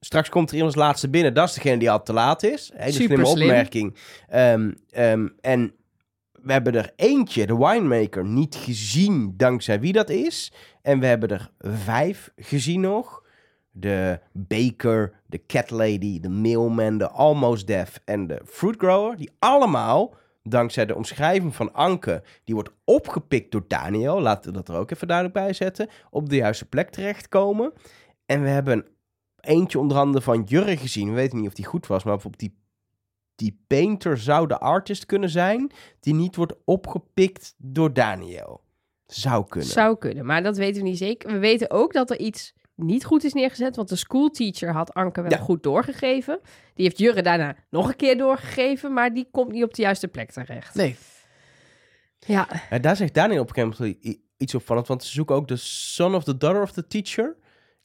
straks komt er iemand als laatste binnen. Dat is degene die al te laat is. Hele Super slimme slim. opmerking. Ehm, ehm, en we hebben er eentje, de winemaker, niet gezien dankzij wie dat is. En we hebben er vijf gezien nog. De baker, de cat lady, de mailman, de almost deaf en de fruit grower. Die allemaal, dankzij de omschrijving van Anke, die wordt opgepikt door Daniel. Laten we dat er ook even duidelijk bij zetten. Op de juiste plek terechtkomen. En we hebben eentje onder andere van Jurre gezien. We weten niet of die goed was, maar bijvoorbeeld die, die painter zou de artist kunnen zijn. Die niet wordt opgepikt door Daniel. Zou kunnen. Zou kunnen, maar dat weten we niet zeker. We weten ook dat er iets niet goed is neergezet, want de schoolteacher had Anke wel Ja. goed doorgegeven. Die heeft Jurre daarna nog een keer doorgegeven, maar die komt niet op de juiste plek terecht. Nee, Ja, Ja, daar zegt Daniel op een gegeven moment iets opvallend. Want ze zoeken ook de son of the daughter of the teacher.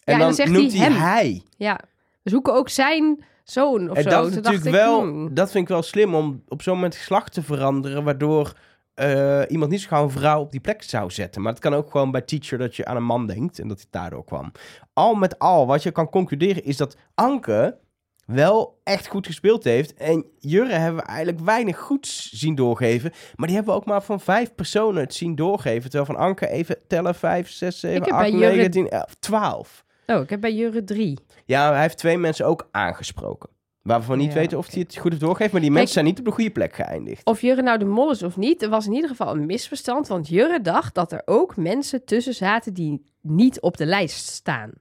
En en dan, dan zegt noemt hij hij hem. hij. ja. We zoeken ook zijn zoon of En zo. dat is natuurlijk ik, wel, hmm. dat vind ik wel slim om op zo'n moment geslacht te veranderen, waardoor eh, iemand niet zo gauw een vrouw op die plek zou zetten. Maar het kan ook gewoon bij teacher dat je aan een man denkt en dat hij daardoor kwam. Al met al, wat je kan concluderen is dat Anke wel echt goed gespeeld heeft. En Jurre hebben we eigenlijk weinig goeds zien doorgeven. Maar die hebben we ook maar van vijf personen het zien doorgeven. Terwijl van Anke even tellen, vijf, zes, zeven, heb bij acht, Jurre- negen, tien, elf, twaalf. Oh, ik heb bij Jurre drie. Ja, hij heeft twee mensen ook aangesproken. Waarvan we niet Ja, weten of hij het goed heeft doorgegeven. Maar die mensen zijn niet op de goede plek geëindigd. Of Jurre nou de mol is of niet, er was in ieder geval een misverstand. Want Jurre dacht dat er ook mensen tussen zaten die niet op de lijst staan.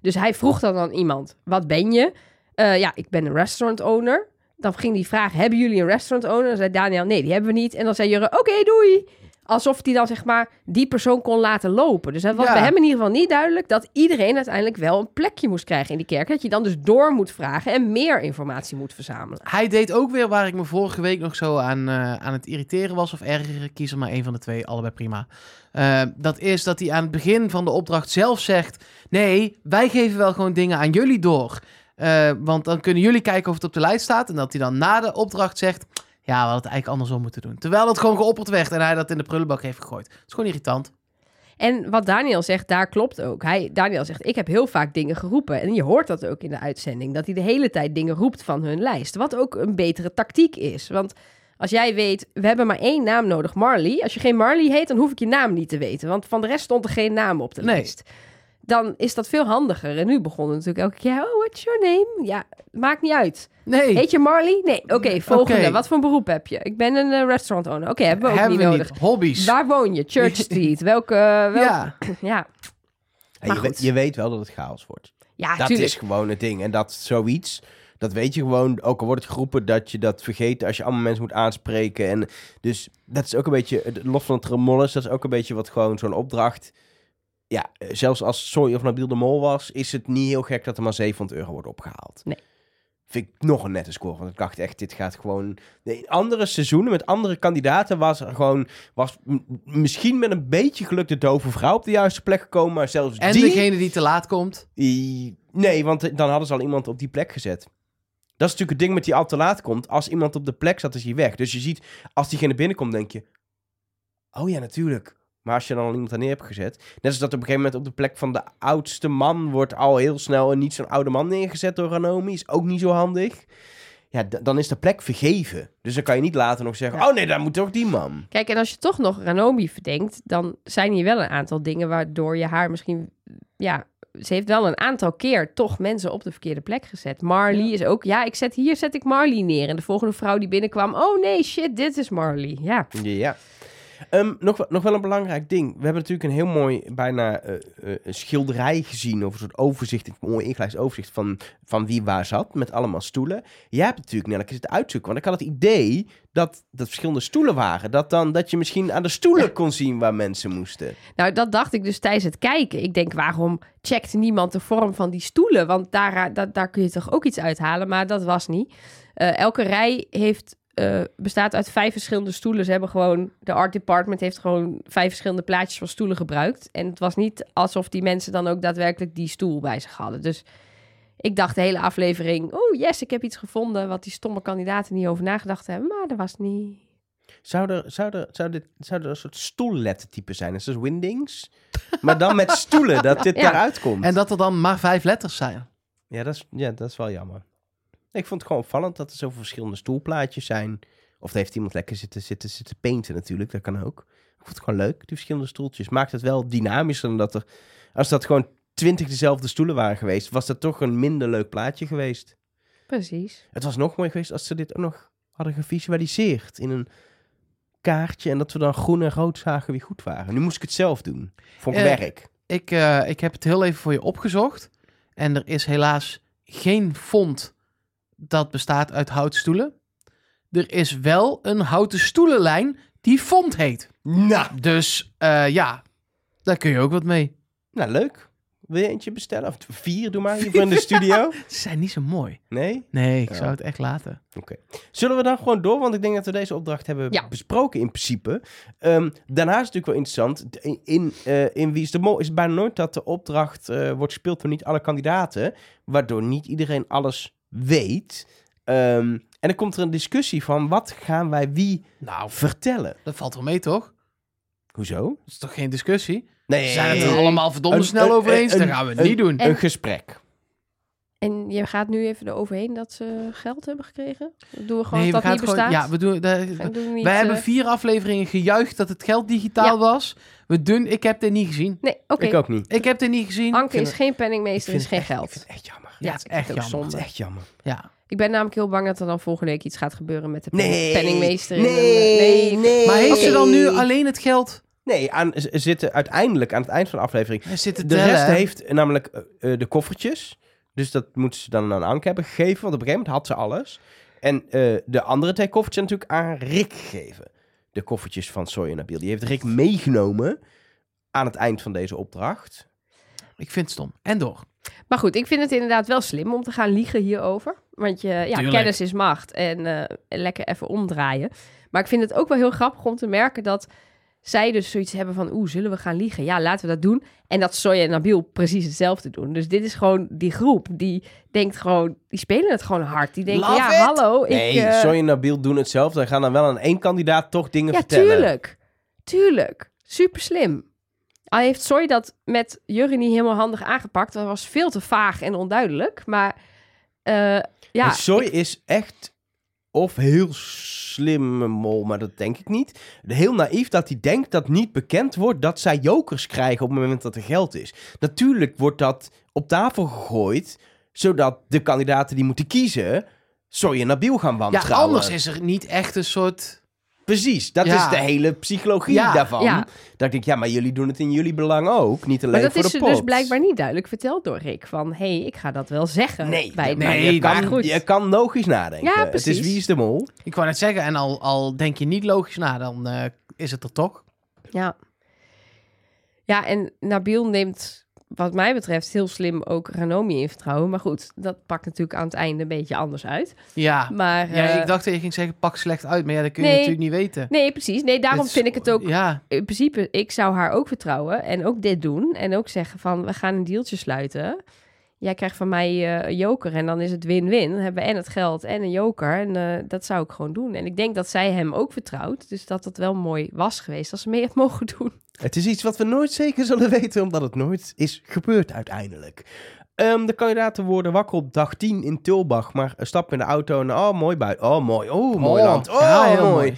Dus hij vroeg dan aan iemand, wat ben je? Eh, ja, ik ben een restaurant owner. Dan ging hij vragen, hebben jullie een restaurant owner? Dan zei Daniel, nee, die hebben we niet. En dan zei Jurre, oké, doei. Alsof hij dan zeg maar die persoon kon laten lopen. Dus het was Ja. bij hem in ieder geval niet duidelijk dat iedereen uiteindelijk wel een plekje moest krijgen in die kerk. Dat je dan dus door moet vragen en meer informatie moet verzamelen. hij deed ook weer waar ik me vorige week nog zo aan, eh, aan het irriteren was of ergeren. Kies er maar één van de twee, allebei prima. Eh, dat is dat hij aan het begin van de opdracht zelf zegt... Nee, wij geven wel gewoon dingen aan jullie door. Eh, want dan kunnen jullie kijken of het op de lijst staat. En dat hij dan na de opdracht zegt... Ja, we hadden het eigenlijk andersom moeten doen. Terwijl het gewoon geopperd werd en hij dat in de prullenbak heeft gegooid. Dat is gewoon irritant. En wat Daniel zegt, daar klopt ook. Hij, Daniel zegt, ik heb heel vaak dingen geroepen. En je hoort dat ook in de uitzending. Dat hij de hele tijd dingen roept van hun lijst. Wat ook een betere tactiek is. Want als jij weet, we hebben maar één naam nodig, Marley. Als je geen Marley heet, dan hoef ik je naam niet te weten. Want van de rest stond er geen naam op de Nee. lijst. Dan is dat veel handiger. En nu begonnen natuurlijk elke keer, oh, what's your name? Ja, maakt niet uit. Nee, Heet je Marley? Nee, oké, volgende. Wat voor beroep heb je? Ik ben een eh, restaurant owner. Oké, hebben we ook hebben niet we nodig. niet. Hobby's. Waar woon je? Church Street. Welke... welke... Ja, ja. Maar je, goed. weet, je weet wel dat het chaos wordt. Ja, dat tuurlijk. is gewoon het ding. En dat zoiets, dat weet je gewoon. Ook al wordt het geroepen dat je dat vergeet als je allemaal mensen moet aanspreken. En dus dat is ook een beetje, het- los van het remolles, dat is ook een beetje wat gewoon zo'n opdracht ja, eh, zelfs als Soy of Nabil de Mol was, is het niet heel gek dat er maar 700 euro wordt opgehaald. Nee. Vind ik nog een nette score. Want ik dacht echt, dit gaat gewoon... In andere seizoenen met andere kandidaten was er gewoon... Was misschien met een beetje geluk de dove vrouw op de juiste plek gekomen. Maar zelfs En die... degene die te laat komt. Nee, want dan hadden ze al iemand op die plek gezet. Dat is natuurlijk het ding met die al te laat komt. Als iemand op de plek zat, is hij weg. Dus je ziet, als diegene binnenkomt, denk je... Oh ja, natuurlijk. Maar als je dan al iemand daar neer hebt gezet... Net als dat op een gegeven moment op de plek van de oudste man... wordt al heel snel een niet zo'n oude man neergezet door Ranomi. Is ook niet zo handig. Ja, dan is de plek vergeven. Dus dan kan je niet later nog zeggen... Ja. Oh nee, daar moet toch die man. Kijk, en als je toch nog Ranomi verdenkt, dan zijn hier wel een aantal dingen waardoor je haar misschien, ja, ze heeft wel een aantal keer toch mensen op de verkeerde plek gezet. Marley is ook, ja, ik zet hier zet ik Marley neer en de volgende vrouw die binnenkwam, oh nee, shit, dit is Marley. Ja, Ja. Ehm, nog, wel- nog wel een belangrijk ding. We hebben natuurlijk een heel mooi, bijna eh, eh, schilderij gezien. Of een soort overzicht, een mooi ingelijst overzicht van, van wie waar zat. Met allemaal stoelen. Jij hebt natuurlijk Nelleke zitten uitzoeken. Want ik had het idee dat dat verschillende stoelen waren. Dat, dan, dat je misschien aan de stoelen kon zien waar mensen moesten. nou dat dacht ik dus tijdens het kijken. Ik denk, waarom checkt niemand de vorm van die stoelen? Want daar, daar, daar kun je toch ook iets uithalen, maar dat was niet. Eh, elke rij heeft, eh, bestaat uit vijf verschillende stoelen. Ze hebben gewoon, de art department heeft gewoon vijf verschillende plaatjes van stoelen gebruikt. En het was niet alsof die mensen dan ook daadwerkelijk die stoel bij zich hadden. Dus ik dacht de hele aflevering, oh yes, ik heb iets gevonden wat die stomme kandidaten niet over nagedacht hebben. Maar dat was niet. Zou er, zou er, zou dit, zou er een soort stoellettertype zijn? Dat is dus Windings. Maar dan met stoelen, dat dit Ja. daaruit komt. En dat er dan maar vijf letters zijn. Ja dat, is, ja, dat is wel jammer. Ik vond het gewoon opvallend dat er zoveel verschillende stoelplaatjes zijn. Of heeft iemand lekker zitten, zitten, zitten painten natuurlijk, dat kan ook. Ik vond het gewoon leuk, die verschillende stoeltjes. Maakt het wel dynamischer dan dat er... Als dat gewoon twintig dezelfde stoelen waren geweest, was dat toch een minder leuk plaatje geweest. Precies. Het was nog mooi geweest als ze dit ook nog hadden gevisualiseerd in een kaartje. En dat we dan groen en rood zagen wie goed waren. Nu moest ik het zelf doen. Ik Eh, werk. Ik, eh, ik heb het heel even voor je opgezocht. En er is helaas geen font dat bestaat uit houtstoelen. Er is wel een houten stoelenlijn die font heet. Nou, Dus eh, ja, daar kun je ook wat mee. nou, leuk. Wil je eentje bestellen? Of vier, doe maar, hier voor in de studio. Ze zijn niet zo mooi. Nee? Nee, ik Ja. zou het echt laten. Zullen we dan gewoon door? Want ik denk dat we deze opdracht hebben Ja. besproken in principe. Ehm, daarnaast is het natuurlijk wel interessant. In, in, eh, in Wie is de Mol is het bijna nooit dat de opdracht eh, wordt gespeeld door niet alle kandidaten. Waardoor niet iedereen alles weet. Ehm, en dan komt er een discussie van wat gaan wij wie Nou, vertellen? dat valt wel mee, toch? Hoezo? Dat is toch geen discussie? Nee, Ze zijn het er allemaal verdomde Een- snel een- over eens. een- Dat gaan we een- niet doen. En- Een gesprek. En je gaat nu even eroverheen dat ze geld hebben gekregen? Doen we gewoon nee, dat we dat gaan niet gewoon. bestaat? Ja, we doen. En doen we niet, wij hebben eh, vier afleveringen gejuicht dat het geld digitaal Ja. was. We doen. Ik heb dit niet gezien. Nee, oké. Ik ook niet. Ik heb dit niet gezien. Anke is het- geen penningmeester, is geen echt- geld. Ik vind het echt jammer. Ja, het is echt jammer. Het is echt jammer. Ja. Ik ben namelijk heel bang dat er dan volgende week iets gaat gebeuren met de Nee. penningmeester. in Nee, een- nee. Maar heeft ze dan nu alleen het geld? Nee, aan, zitten uiteindelijk aan het eind van de aflevering Er zitten De rest heeft namelijk eh, eh, de koffertjes. Dus dat moeten ze dan aan Anke hebben gegeven. Want op een gegeven moment had ze alles. En eh, de andere twee koffertjes natuurlijk aan Rick gegeven. De koffertjes van Soy en Nabil. Die heeft Rick meegenomen aan het eind van deze opdracht. Ik vind het stom. En door. Maar goed, ik vind het inderdaad wel slim om te gaan liegen hierover. Want je, ja, Tuurlijk. kennis is macht. En eh, lekker even omdraaien. Maar ik vind het ook wel heel grappig om te merken dat zij dus zoiets hebben van... Oeh, zullen we gaan liegen? Ja, laten we dat doen. En dat Soja en Nabil precies hetzelfde doen. Dus dit is gewoon die groep. Die denkt gewoon... Die spelen het gewoon hard. Die denken, Love ja, it. hallo. nee, ik, eh, en Nabil doen hetzelfde. En gaan dan wel aan één kandidaat toch dingen Ja, vertellen. tuurlijk. Tuurlijk. Super slim. Al heeft Soy dat met Jurre niet helemaal handig aangepakt. Dat was veel te vaag en onduidelijk. Maar eh, ja, Soy is echt of heel slimme mol, maar dat denk ik niet. Heel naïef dat hij denkt dat niet bekend wordt dat zij jokers krijgen op het moment dat er geld is. Natuurlijk wordt dat op tafel gegooid, zodat de kandidaten die moeten kiezen, en Nabil gaan Ja, wantrouwen. anders is er niet echt een soort... Precies, dat Ja. is de hele psychologie Ja, daarvan. ja. Dat ik denk, ja, maar jullie doen het in jullie belang ook, niet alleen maar dat voor is de ze pot. dus blijkbaar niet duidelijk verteld door Rick. Van, hé, hey, ik ga dat wel zeggen. Nee, bij nee, je, kan, goed. je kan logisch nadenken. Ja, Het is precies. wie is de mol. Ik wou net zeggen, en al, al denk je niet logisch na, dan eh, is het er toch. Ja. Ja, en Nabil neemt wat mij betreft heel slim ook Ranomi in vertrouwen. Maar goed, dat pakt natuurlijk aan het einde een beetje anders uit. Ja. Maar, ja, eh, ik dacht dat je ging zeggen, pak slecht uit. Maar ja, dat kun je Nee. natuurlijk niet weten. Nee, precies. Nee, daarom is- vind ik het ook... Ja, In principe, ik zou haar ook vertrouwen en ook dit doen. En ook zeggen van, we gaan een deeltje sluiten. Jij krijgt van mij eh, een joker en dan is het win-win. Dan hebben we en het geld en een joker. En eh, dat zou ik gewoon doen. En ik denk dat zij hem ook vertrouwt. Dus dat het wel mooi was geweest als ze mee had mogen doen. Het is iets wat we nooit zeker zullen weten, omdat het nooit is gebeurd uiteindelijk. Ehm, de kandidaten worden wakker op dag 10 in Tilbach, maar stappen in de auto en oh, mooi buiten. Oh, mooi. Oh, mooi Oh, land. Oh, ja, heel mooi. mooi.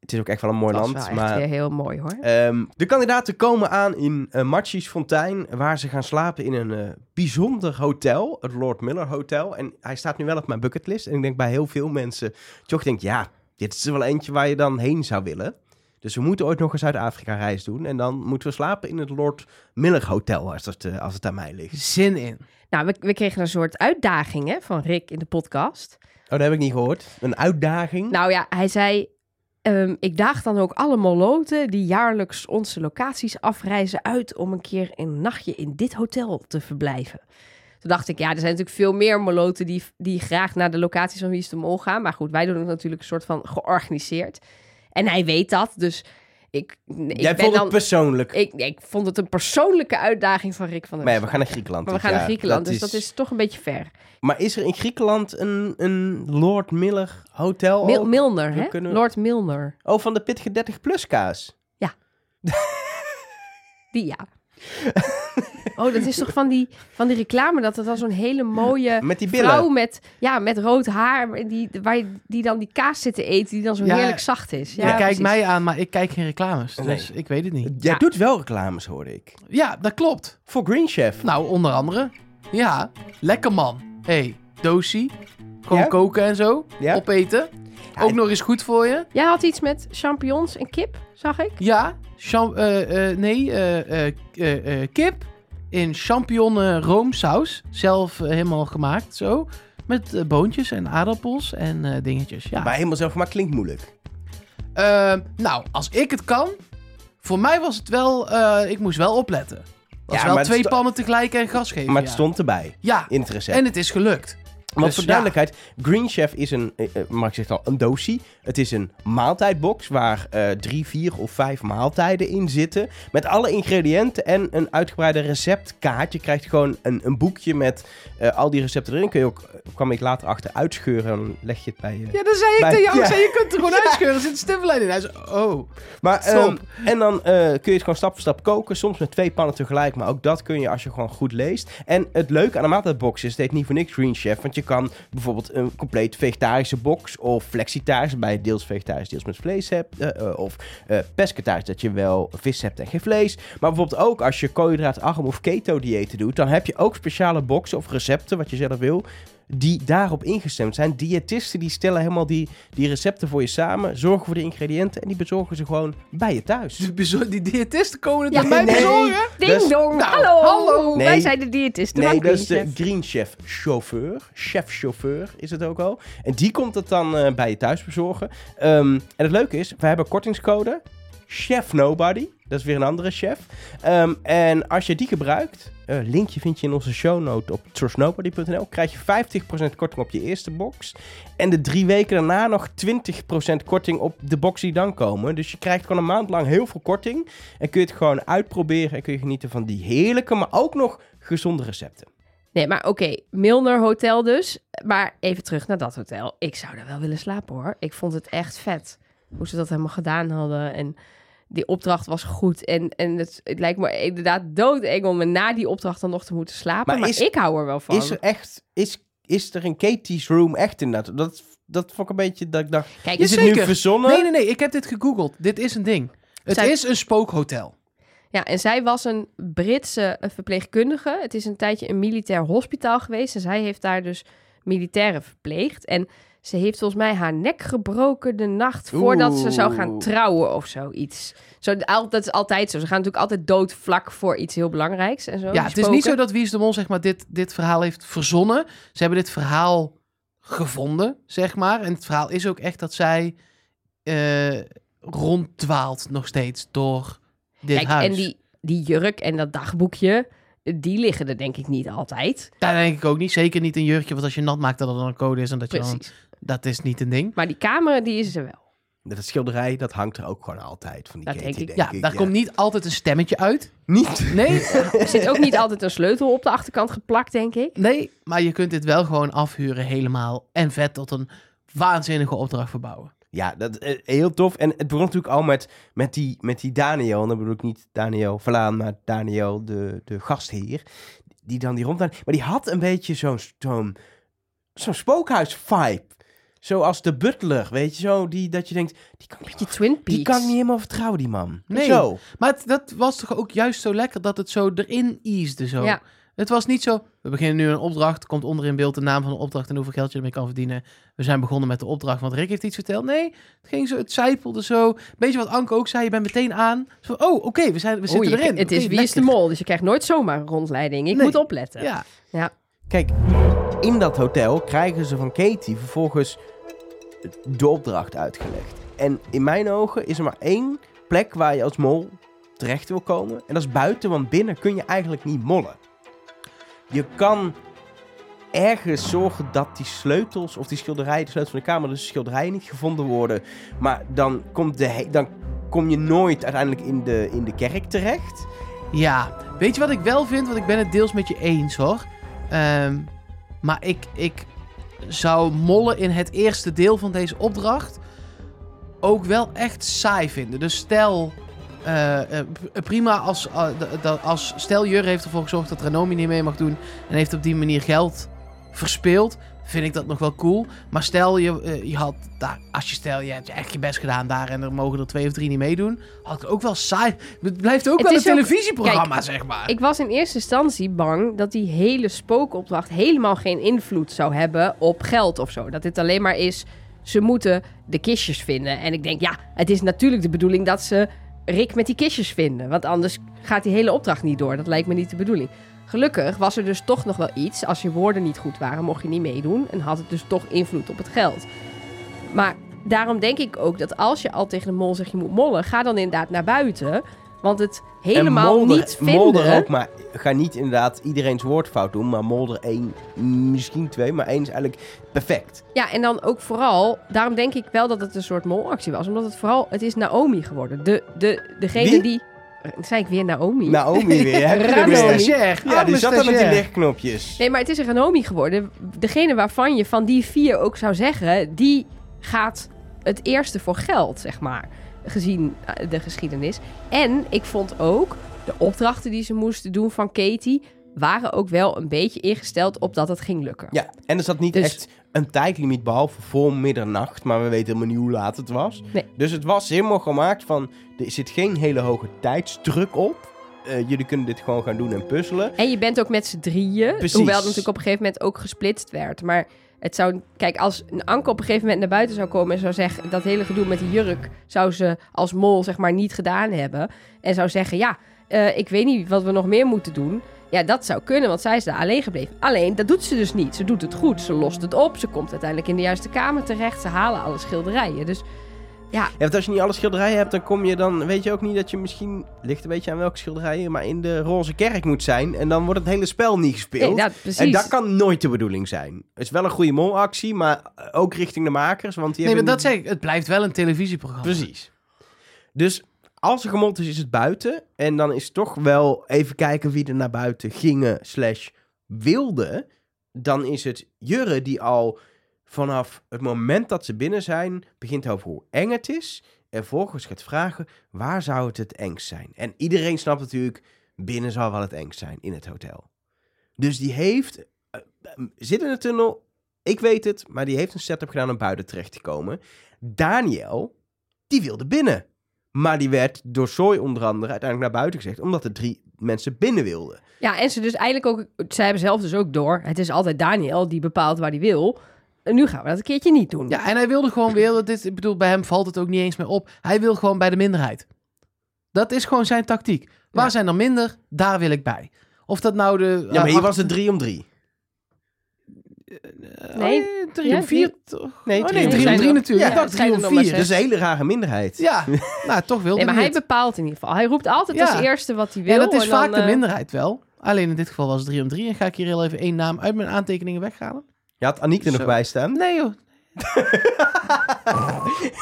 Het is ook echt wel een mooi dat land, was wel maar... heel mooi hoor. Ehm, de kandidaten komen aan in uh, Matjes Fontein, waar ze gaan slapen in een eh, bijzonder hotel, het Lord Miller Hotel. En hij staat nu wel op mijn bucketlist. En ik denk bij heel veel mensen, toch denkt, ja, dit is er wel eentje waar je dan heen zou willen. Dus we moeten ooit nog een Zuid-Afrika reis doen. En dan moeten we slapen in het Lord Miller Hotel, als het, eh, als het aan mij ligt. zin in. Nou, we, we kregen een soort uitdaging hè, van Rick in de podcast. Oh, dat heb ik niet gehoord. Een uitdaging. Nou ja, hij zei... ehm, ik daag dan ook alle moloten die jaarlijks onze locaties afreizen uit... om een keer een nachtje in dit hotel te verblijven. Toen dacht ik, ja, er zijn natuurlijk veel meer moloten... die, die graag naar de locaties van Wie is de Mol gaan. Maar goed, wij doen het natuurlijk een soort van georganiseerd. En hij weet dat, dus ik, ik Jij vond dan... het persoonlijk. ik, ik vond het een persoonlijke uitdaging van Rick van der Maar ja, we gaan naar Griekenland. Maar we gaan naar. Griekenland, dus dat is toch een beetje ver. Maar is er in Griekenland een, een Lord Miller Hotel? Mil? Milner, hè? kunnen- Lord Milner. Oh, van de pittige 30 plus kaas. Die ja. Oh, dat is toch van die, van die reclame dat het dan zo'n hele mooie Met die billen. vrouw met, ja, met rood haar, die, waar je, die dan die kaas zit te eten, die dan zo Ja, heerlijk zacht is. Ja, kijkt precies. mij aan, maar ik kijk geen reclames. Nee. Dus ik weet het niet. Jij Ja. doet wel reclames, hoorde ik. Ja, dat klopt. Voor Green Chef. Nou, onder andere. Ja, lekker man. hey, dosie. Gewoon Ja? koken en zo. Ja? Opeten. Ja, Ook nog eens goed voor je. Jij had iets met champignons en kip, zag ik. Ja, cham- eh, eh, nee, eh, eh, eh, eh, kip in champignon roomsaus. Zelf eh, helemaal gemaakt, zo. Met eh, boontjes en aardappels en eh, dingetjes. Ja. Maar helemaal zelf gemaakt klinkt moeilijk. Ehm, nou, als ik het kan. Voor mij was het wel. eh, ik moest wel opletten. Was Ja, wel maar het twee sto- pannen tegelijk en gas geven. Maar het ja. stond erbij Ja, in het recept. en het is gelukt. Want dus voor ja. duidelijkheid, Green Chef is een, mag ik zeggen al, een dosie. Het is een maaltijdbox waar eh, drie, vier of vijf maaltijden in zitten. Met alle ingrediënten en een uitgebreide receptkaart. Je krijgt gewoon een, een boekje met al die recepten erin. Kun je ook, kwam ik later achter, uitscheuren en dan leg je het bij je. Ja, dan zei ik Bij- tegen jou. ja. Zei, je kunt er gewoon uitscheuren. Er zit een in. Hij zei, oh. Maar, ehm, en dan kun je het gewoon stap voor stap koken. Soms met twee pannen tegelijk. Maar ook dat kun je als je gewoon goed leest. En het leuke aan de maaltijdbox is, het heet niet voor niks Green Chef. Want je kan bijvoorbeeld een compleet vegetarische box. Of flexitarisch, waarbij je deels vegetarisch, deels met vlees hebt. eh, eh, of eh pescatarisch, dat je wel vis hebt en geen vlees. Maar bijvoorbeeld ook als je koolhydraatarm of keto diëten doet. Dan heb je ook speciale boxen of recepten, wat je zelf wil. Die daarop ingestemd zijn. Diëtisten die stellen helemaal die, die recepten voor je samen. Zorgen voor de ingrediënten. En die bezorgen ze gewoon bij je thuis. Die, diëtisten komen het Ja, bij mij nee. bezorgen. Ding Dus- dong, Nou, hallo. hallo. Wij zijn de diëtisten Nee, dat is Green de Chef. Green Chef chauffeur. Chef-chauffeur is het ook al. En die komt het dan eh, bij je thuis bezorgen. Ehm, en het leuke is, we hebben kortingscode. Chef Nobody. Dat is weer een andere chef. Ehm, en als je die gebruikt, eh, linkje vind je in onze shownote op trustnobody.nl, krijg je 50% korting op je eerste box. En de drie weken daarna nog 20% korting op de box die dan komen. Dus je krijgt gewoon een maand lang heel veel korting. En kun je het gewoon uitproberen en kun je genieten van die heerlijke, maar ook nog gezonde recepten. Nee, maar oké, Milner Hotel dus. Maar even terug naar dat hotel. Ik zou daar wel willen slapen hoor. Ik vond het echt vet hoe ze dat helemaal gedaan hadden. En die opdracht was goed. En, en het, het lijkt me inderdaad doodeng om na die opdracht dan nog te moeten slapen. Maar Maar, is- ik hou er wel van. Is er echt, is, is er een Katie's Room echt inderdaad? Dat, dat vond ik een beetje, dat ik dacht, Kijk, is het Jazeker. nu verzonnen? Nee, nee, nee. Ik heb dit gegoogeld. Dit is een ding. Het Zij- is een spookhotel. Ja, en zij was een Britse verpleegkundige. Het is een tijdje een militair hospitaal geweest. En zij heeft daar dus militairen verpleegd. En ze heeft volgens mij haar nek gebroken de nacht voordat ze zou gaan trouwen of zoiets. Zo, dat is altijd zo. Ze gaan natuurlijk altijd dood vlak voor iets heel belangrijks en zo. Ja, het is niet zo dat Wie is de Mol zeg maar, dit, dit verhaal heeft verzonnen. Ze hebben dit verhaal gevonden, zeg maar. En het verhaal is ook echt dat zij eh ronddwaalt nog steeds door dit Kijk, huis. en die die jurk en dat dagboekje, die liggen er denk ik niet altijd. Daar denk ik ook niet. Zeker niet een jurkje, want als je nat maakt dat er dan een code is en dat je dan... Dat is niet een ding. Maar die camera, die is er wel. Dat schilderij, dat hangt er ook gewoon altijd van die Dat Katie, denk ik. Ja, daar komt niet altijd een stemmetje uit. Niet. Nee, Er zit ook niet altijd een sleutel op de achterkant geplakt, denk ik. nee, maar je kunt dit wel gewoon afhuren helemaal en vet tot een waanzinnige opdracht verbouwen. Ja, dat is heel tof. En het begon natuurlijk al met, met, die, met die Daniel. En dan bedoel ik niet Daniel Verlaan, maar Daniel, de, de gastheer. Die dan die rondgaan. Maar die had een beetje zo'n zo'n zo'n spookhuis-vibe. Zoals de butler, weet je zo. Die, dat je denkt, die kan, Beetje Twin Peaks. die kan ik niet helemaal vertrouwen, die man. Nee. Zo. Maar het- dat was toch ook juist zo lekker dat het zo erin easede zo. Ja. Het was niet zo, we beginnen nu een opdracht, komt onder in beeld de naam van de opdracht en hoeveel geld je ermee kan verdienen. We zijn begonnen met de opdracht, want Rick heeft iets verteld. Nee, het ging zo, het zijpelde zo. Beetje wat Anke ook zei, je bent meteen aan. Zo, oh, oké, we, zijn, we zitten Oei, erin. Het is Oké, wie is de lekker. mol, dus je krijgt nooit zomaar een rondleiding. Ik Nee. moet opletten. Ja, Kijk, in dat hotel krijgen ze van Katie vervolgens de opdracht uitgelegd. En in mijn ogen is er maar één plek waar je als mol terecht wil komen. En dat is buiten, want binnen kun je eigenlijk niet mollen. Je kan ergens zorgen dat die sleutels of die schilderijen, de sleutels van de kamer, de schilderijen niet gevonden worden. Maar dan, komt de dan kom je nooit uiteindelijk in de, in de kerk terecht. ja. Weet je wat ik wel vind? Want ik ben het deels met je eens hoor. Ehm, maar ik, ik zou mollen in het eerste deel van deze opdracht ook wel echt saai vinden. Dus stel, eh, eh, prima als, eh, als stel Jur heeft ervoor gezorgd dat Renomi niet mee mag doen en heeft op die manier geld verspeeld, vind ik dat nog wel cool. Maar stel je, eh, je had daar, als je stel je hebt echt je best gedaan daar en er mogen er twee of drie niet meedoen, had ik ook wel saai. Het blijft ook Het wel een televisieprogramma, zeg maar. Ik was in eerste instantie bang dat die hele spookopdracht helemaal geen invloed zou hebben op geld of zo. Dat dit alleen maar is, ze moeten de kistjes vinden. En ik denk, ja, het is natuurlijk de bedoeling dat ze Rick met die kistjes vinden. Want anders gaat die hele opdracht niet door. Dat lijkt me niet de bedoeling. Gelukkig was er dus toch nog wel iets. Als je woorden niet goed waren, mocht je niet meedoen. En had het dus toch invloed op het geld. Maar daarom denk ik ook dat als je al tegen de mol zegt je moet mollen, ga dan inderdaad naar buiten. Want het helemaal molder, niet vinden... molder ook, maar ga niet inderdaad iedereen's woordfout doen. Maar molder één, misschien twee, maar één is eigenlijk perfect. Ja, en dan ook vooral, daarom denk ik wel dat het een soort molactie was. Omdat het vooral, het is Naomi geworden. De, de, degene die... Dan zei ik weer Naomi. Naomi weer. heb je Ranomi. weer. Stagiair. Ja, die zat er met die lichtknopjes. Nee, maar het is een Ranomi geworden. Degene waarvan je van die vier ook zou zeggen, die gaat het eerste voor geld, zeg maar. Gezien eh, de geschiedenis. En ik vond ook, de opdrachten die ze moesten doen van Katie, waren ook wel een beetje ingesteld op dat het ging lukken. Ja, en er zat niet Dus- echt een tijdlimiet behalve voor middernacht. Maar we weten helemaal niet hoe laat het was. Nee. Dus het was helemaal gemaakt van... Er zit geen hele hoge tijdsdruk op. Eh, jullie kunnen dit gewoon gaan doen en puzzelen. En je bent ook met z'n drieën. Precies. Hoewel het natuurlijk op een gegeven moment ook gesplitst werd. Maar het zou... Kijk, als een Anke op een gegeven moment naar buiten zou komen... en zou zeggen... dat hele gedoe met die jurk... zou ze als mol zeg maar niet gedaan hebben. En zou zeggen... ja, eh, ik weet niet wat we nog meer moeten doen. Ja, dat zou kunnen, want zij is daar alleen gebleven. Alleen, dat doet ze dus niet. Ze doet het goed. Ze lost het op. Ze komt uiteindelijk in de juiste kamer terecht. Ze halen alle schilderijen. Dus Ja, want als je niet alle schilderijen hebt, dan kom je dan... Weet je ook niet dat je misschien... Ligt een beetje aan welke schilderijen... maar in de roze kerk moet zijn. En dan wordt het hele spel niet gespeeld. nee, dat, precies. En dat kan nooit de bedoeling zijn. Het is wel een goede molactie, maar ook richting de makers. Want die Nee, maar hebben dat zeg ik. Het blijft wel een televisieprogramma. Precies. Dus als er gemold is, is het buiten. En dan is toch wel even kijken wie er naar buiten gingen slash wilden. Dan is het Jurre die al vanaf het moment dat ze binnen zijn... begint over hoe eng het is. En vervolgens gaat vragen, waar zou het het engst zijn? En iedereen snapt natuurlijk, binnen zal wel het engst zijn in het hotel. Dus die heeft... eh, eh, zit in de tunnel, ik weet het, maar die heeft een setup gedaan om buiten terecht te komen. Daniel, die wilde binnen. Maar die werd door Soy onder andere uiteindelijk naar buiten gezegd, omdat er drie mensen binnen wilden. Ja, en ze dus eigenlijk ook... Zij hebben zelf dus ook door. Het is altijd Daniel die bepaalt waar hij wil. En nu gaan we dat een keertje niet doen. Ja, en hij wilde gewoon weer, dit, ik bedoel, bij hem valt het ook niet eens meer op. Hij wil gewoon bij de minderheid. Dat is gewoon zijn tactiek. Waar Ja. zijn er minder, daar wil ik bij. Of dat nou de... Ja, maar eh, hier was acht- het drie om drie. Nee. Oh, drie Ja, om vier, die- toch? Nee, oh, drie nee, om drie vier. om drie natuurlijk. Ja, ik dacht het zijn drie er om nog maar vier. Dat is een hele rare minderheid. Ja, nou, toch wilde Nee, maar hij bepaalt in ieder geval. Hij roept altijd Ja. als eerste wat hij wil. En dat is en vaak dan, de eh, minderheid wel. Alleen in dit geval was het 3 om 3. En ga ik hier heel even één naam uit mijn aantekeningen weghalen? Je had Aniek er nog bij staan. Nee joh.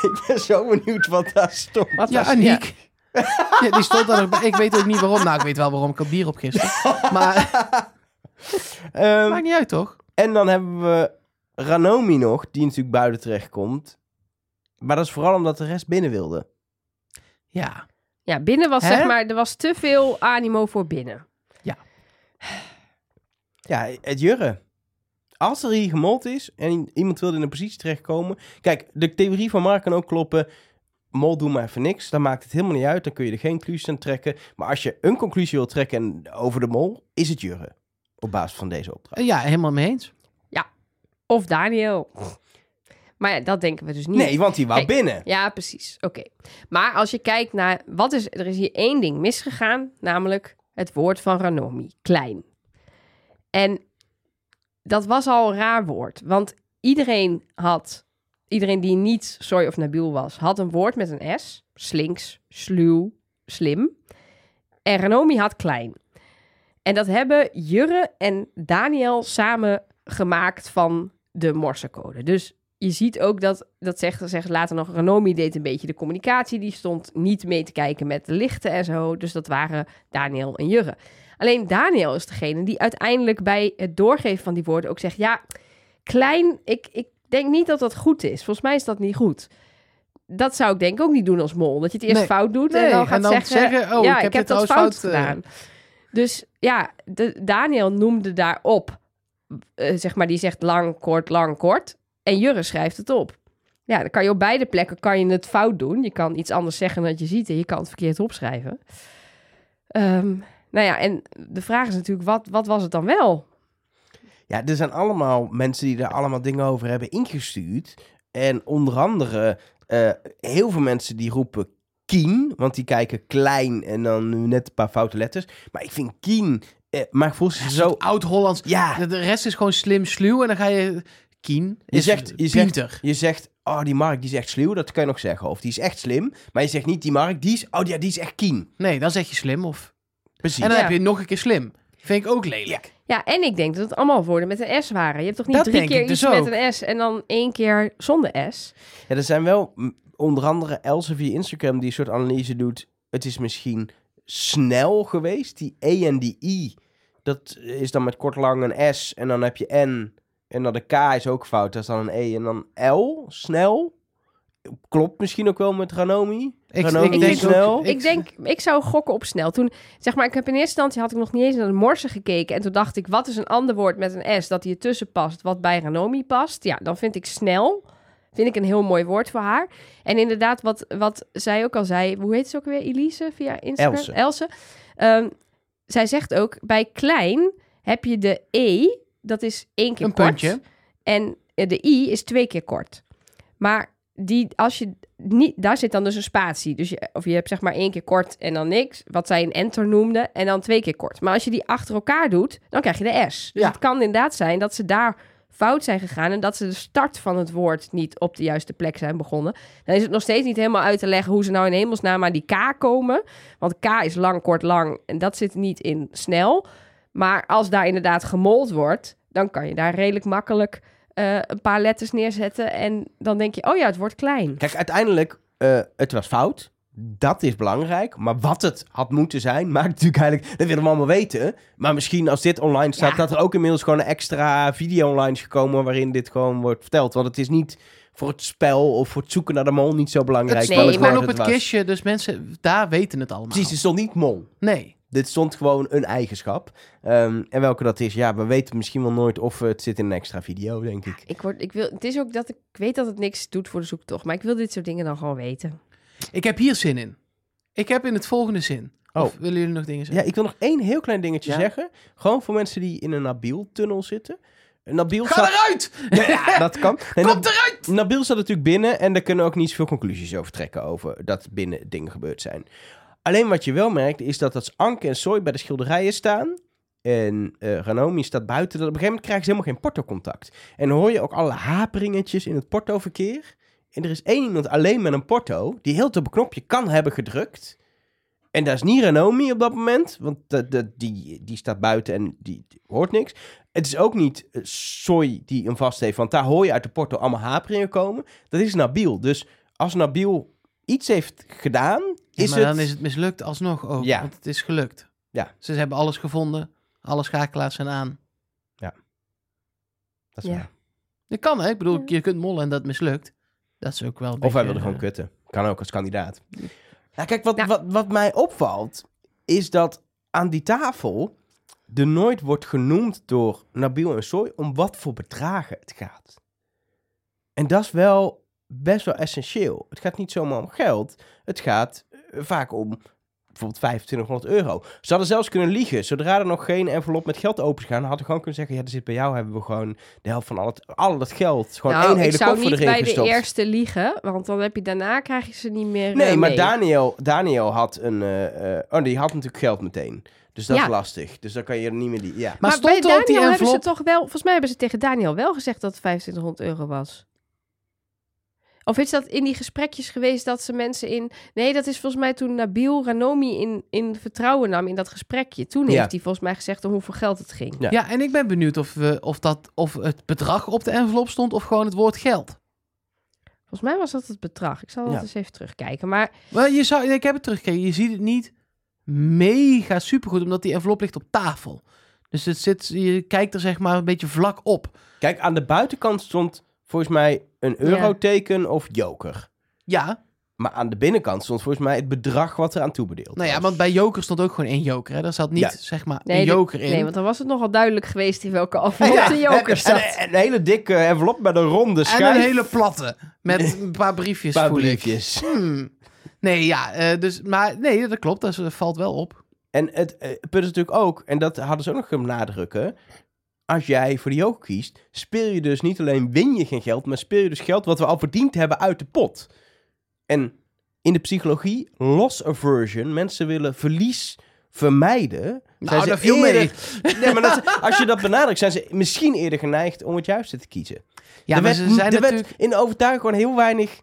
ik ben zo benieuwd wat daar stond. Wat Ja, was- Aniek. Ja, die stond daar nog bij. Ik weet ook niet waarom. Nou, ik weet wel waarom. Ik had bier op gisteren. Maar Ehm, maakt niet uit, toch? En dan hebben we Ranomi nog, die natuurlijk buiten terecht komt. Maar dat is vooral omdat de rest binnen wilde. Ja. Ja, binnen was Hè? zeg maar, er was te veel animo voor binnen. Ja, het jurren. Als er hier gemold is en iemand wil in een positie terechtkomen. Kijk, de theorie van Mark kan ook kloppen. Mol, doe maar even niks. Dan maakt het helemaal niet uit. Dan kun je er geen conclusie aan trekken. Maar als je een conclusie wil trekken en- over de mol, is het jurren. Op basis van deze opdracht. Ja, helemaal mee eens. Of Daniel. Maar ja, dat denken we dus niet. Nee, want die wou Kijk, binnen. Ja, precies. Oké. Maar als je kijkt naar wat is er is hier één ding misgegaan, namelijk het woord van Ranomi, klein. En dat was al een raar woord, want iedereen had, iedereen die niet Soy of Nabil was, had een woord met een S, slinks, sluw, slim. En Ranomi had klein. En dat hebben Jurre en Daniel samen gemaakt van de morsecode. Dus je ziet ook dat, dat zegt, zegt later nog, Ranomi deed een beetje de communicatie. Die stond niet mee te kijken met de lichten en zo. Dus dat waren Daniel en Jurre. Alleen Daniel is degene die uiteindelijk bij het doorgeven van die woorden ook zegt... Ja, klein, ik, ik denk niet dat dat goed is. Volgens mij is dat niet goed. Dat zou ik denk ik ook niet doen als mol. Dat je het eerst Nee. fout doet Nee, en dan gaat en dan zeggen... zeggen, oh, ja, ik heb dit dat trouwens fout fout, eh. gedaan. Dus ja, Daniel noemde daarop, eh, zeg maar, die zegt lang, kort, lang, kort. En Jurre schrijft het op. Ja, dan kan je op beide plekken kan je het fout doen. Je kan iets anders zeggen dan je ziet en je kan het verkeerd opschrijven. Ehm, nou ja, en de vraag is natuurlijk, wat, wat was het dan wel? Ja, er zijn allemaal mensen die daar allemaal dingen over hebben ingestuurd. En onder andere eh, heel veel mensen die roepen Kien, want die kijken klein en dan nu net een paar foute letters. Maar ik vind Kien, eh, maar volgens Zo zo... oud-Hollands. Ja, De- rest is gewoon slim, sluw. En dan ga je... Kien Je zegt- je zegt- je zegt, oh die Mark die is echt sluw, dat kan je nog zeggen. Of die is echt slim. Maar je zegt niet die Mark, die is, oh ja, die is echt Kien. Nee, dan zeg je slim of... Precies. En dan Ja. heb je nog een keer slim. Vind ik ook lelijk. Ja, en ik denk dat het allemaal woorden met een S waren. Je hebt toch niet Dat drie keer ik dus iets ook. met een S en dan één keer zonder S? Ja, er zijn wel onder andere Else via Instagram die een soort analyse doet. Het is misschien snel geweest. Die E en die I, dat is dan met kort lang een S. En dan heb je N. En dan de K is ook fout. Dat is dan een E. En dan L, snel. Klopt misschien ook wel met Ranomi. Ik, Ranomi ik Ik denk snel. ook- Ik denk, ik zou gokken op snel. Toen, zeg maar, ik heb in eerste instantie had ik nog niet eens naar de morsen gekeken. En toen dacht ik, wat is een ander woord met een S dat hier tussen past, wat bij Ranomi past? Ja, dan vind ik snel. Vind ik een heel mooi woord voor haar. En inderdaad, wat, wat zij ook al zei, hoe heet ze ook weer? Elise via Instagram? Else. Else. Ehm, zij zegt ook, bij klein heb je de E, dat is één keer Een kort. puntje. En eh, de i is twee keer kort. Maar die, als je niet, daar zit dan dus een spatie. Dus je, of je hebt zeg maar één keer kort en dan niks, wat zij een enter noemde, en dan twee keer kort. Maar als je die achter elkaar doet, dan krijg je de s. Dus Ja. het kan inderdaad zijn dat ze daar fout zijn gegaan en dat ze de start van het woord niet op de juiste plek zijn begonnen. Dan is het nog steeds niet helemaal uit te leggen hoe ze nou in hemelsnaam aan die k komen. Want k is lang, kort, lang en dat zit niet in snel. Maar als daar inderdaad gemold wordt, dan kan je daar redelijk makkelijk eh, een paar letters neerzetten. En dan denk je, oh ja, het wordt klein. Kijk, uiteindelijk, eh, het was fout. Dat is belangrijk. Maar wat het had moeten zijn, maakt natuurlijk eigenlijk... Dat willen we allemaal weten. Maar misschien als dit online staat, Ja. dat er ook inmiddels gewoon een extra video online is gekomen... waarin dit gewoon wordt verteld. Want het is niet voor het spel of voor het zoeken naar de mol niet zo belangrijk. Het Nee, gewoon op het kistje, dus mensen daar weten het allemaal. Precies, het stond niet mol. Nee. Dit stond gewoon een eigenschap. Ehm, en welke dat is, ja, we weten misschien wel nooit of het zit in een extra video, denk ik. Ik, word, ik wil, het is ook dat ik, ik weet dat het niks doet voor de zoektocht. Maar ik wil dit soort dingen dan gewoon weten. Ik heb hier zin in. Ik heb in het volgende zin. Oh. Of willen jullie nog dingen Ja, zeggen? ik wil nog één heel klein dingetje Ja? zeggen. Gewoon voor mensen die in een Nabil-tunnel zitten. Nabil Ga eruit! Ja, dat kan. Nee, Kom Nab- eruit! Nabil staat natuurlijk binnen en daar kunnen ook niet zoveel conclusies over trekken over dat binnen dingen gebeurd zijn. Alleen wat je wel merkt is dat als Anke en Soy bij de schilderijen staan en eh Ranomi staat buiten. Dat op een gegeven moment krijgen ze helemaal geen portocontact. En dan hoor je ook alle haperingetjes in het portoverkeer. En er is één iemand alleen met een porto die heel op een knopje kan hebben gedrukt. En dat is niet Ranomi op dat moment, want die, die staat buiten en die, die hoort niks. Het is ook niet eh, Soy die hem vast heeft, want daar hoor je uit de porto allemaal haperingen komen. Dat is Nabil. Dus als Nabil iets heeft gedaan, Ja, is maar het... dan is het mislukt alsnog ook, Ja. want het is gelukt. Ja. Ze hebben alles gevonden, alle schakelaars zijn aan. Dat is Ja. waar. Dat kan, hè? Ik bedoel, Ja. je kunt mollen en dat mislukt. Dat is ook wel een Of hij beetje, wilde gewoon eh, kutten. Kan ook als kandidaat. Ja, kijk, wat, Nou. wat, wat mij opvalt, is dat aan die tafel er nooit wordt genoemd door Nabil en Soy om wat voor bedragen het gaat. En dat is wel best wel essentieel. Het gaat niet zomaar om geld. Het gaat eh, vaak om bijvoorbeeld 2500 euro. Ze hadden zelfs kunnen liegen. Zodra er nog geen envelop met geld open is gegaan, hadden we gewoon kunnen zeggen, ja, er zit bij jou, hebben we gewoon de helft van al het, al dat geld. Gewoon nou, één hele ik zou koffer niet erin bij de gestopt. eerste liegen, want dan heb je daarna krijg je ze niet meer Nee, eh, maar mee. Daniel, Daniel had een. eh, eh, oh, die had natuurlijk geld meteen. Dus dat Ja. is lastig. Dus dan kan je er niet meer die. Ja. Maar, Maar, stond bij op die Daniel hebben ze envelop... toch wel... Volgens mij hebben ze tegen Daniel wel gezegd dat het 2500 euro was. Of is dat in die gesprekjes geweest dat ze mensen in... Nee, dat is volgens mij toen Nabil Ranomi in, in vertrouwen nam in dat gesprekje. Toen Ja. heeft hij volgens mij gezegd om hoeveel geld het ging. Ja. Ja, en ik ben benieuwd of, we, of, dat, of het bedrag op de envelop stond of gewoon het woord geld. Volgens mij was dat het bedrag. Ik zal dat Ja. eens even terugkijken. Maar Maar je zou, ik heb het teruggekeken, je ziet het niet mega supergoed, omdat die envelop ligt op tafel. Dus het zit, je kijkt er zeg maar een beetje vlak op. Kijk, aan de buitenkant stond volgens mij een euroteken of joker. Ja, Maar aan de binnenkant stond volgens mij het bedrag wat er aan toebedeeld nou ja, was. want bij joker stond ook gewoon één joker. Hè? Daar zat niet Ja. zeg maar nee, een joker in. nee, want dan was het nogal duidelijk geweest in welke envelop Ja, de joker en- zat. en- en een hele dikke envelop met een ronde en schijf. een hele platte, met een paar briefjes paar briefjes. Hmm. Nee, ja, eh, dus, maar nee, dat klopt, dat valt wel op. En het eh, punt is natuurlijk ook, en dat hadden ze ook nog kunnen benadrukken. Als jij voor de joker kiest, speel je dus niet alleen win je geen geld, maar speel je dus geld wat we al verdiend hebben uit de pot. En in de psychologie, loss aversion, mensen willen verlies vermijden. Nou, daar viel mee. Nee, maar dat, als je dat benadrukt, zijn ze misschien eerder geneigd om het juiste te kiezen. Ja, er maar werd, ze zijn er werd natuurlijk... in de overtuiging gewoon heel weinig.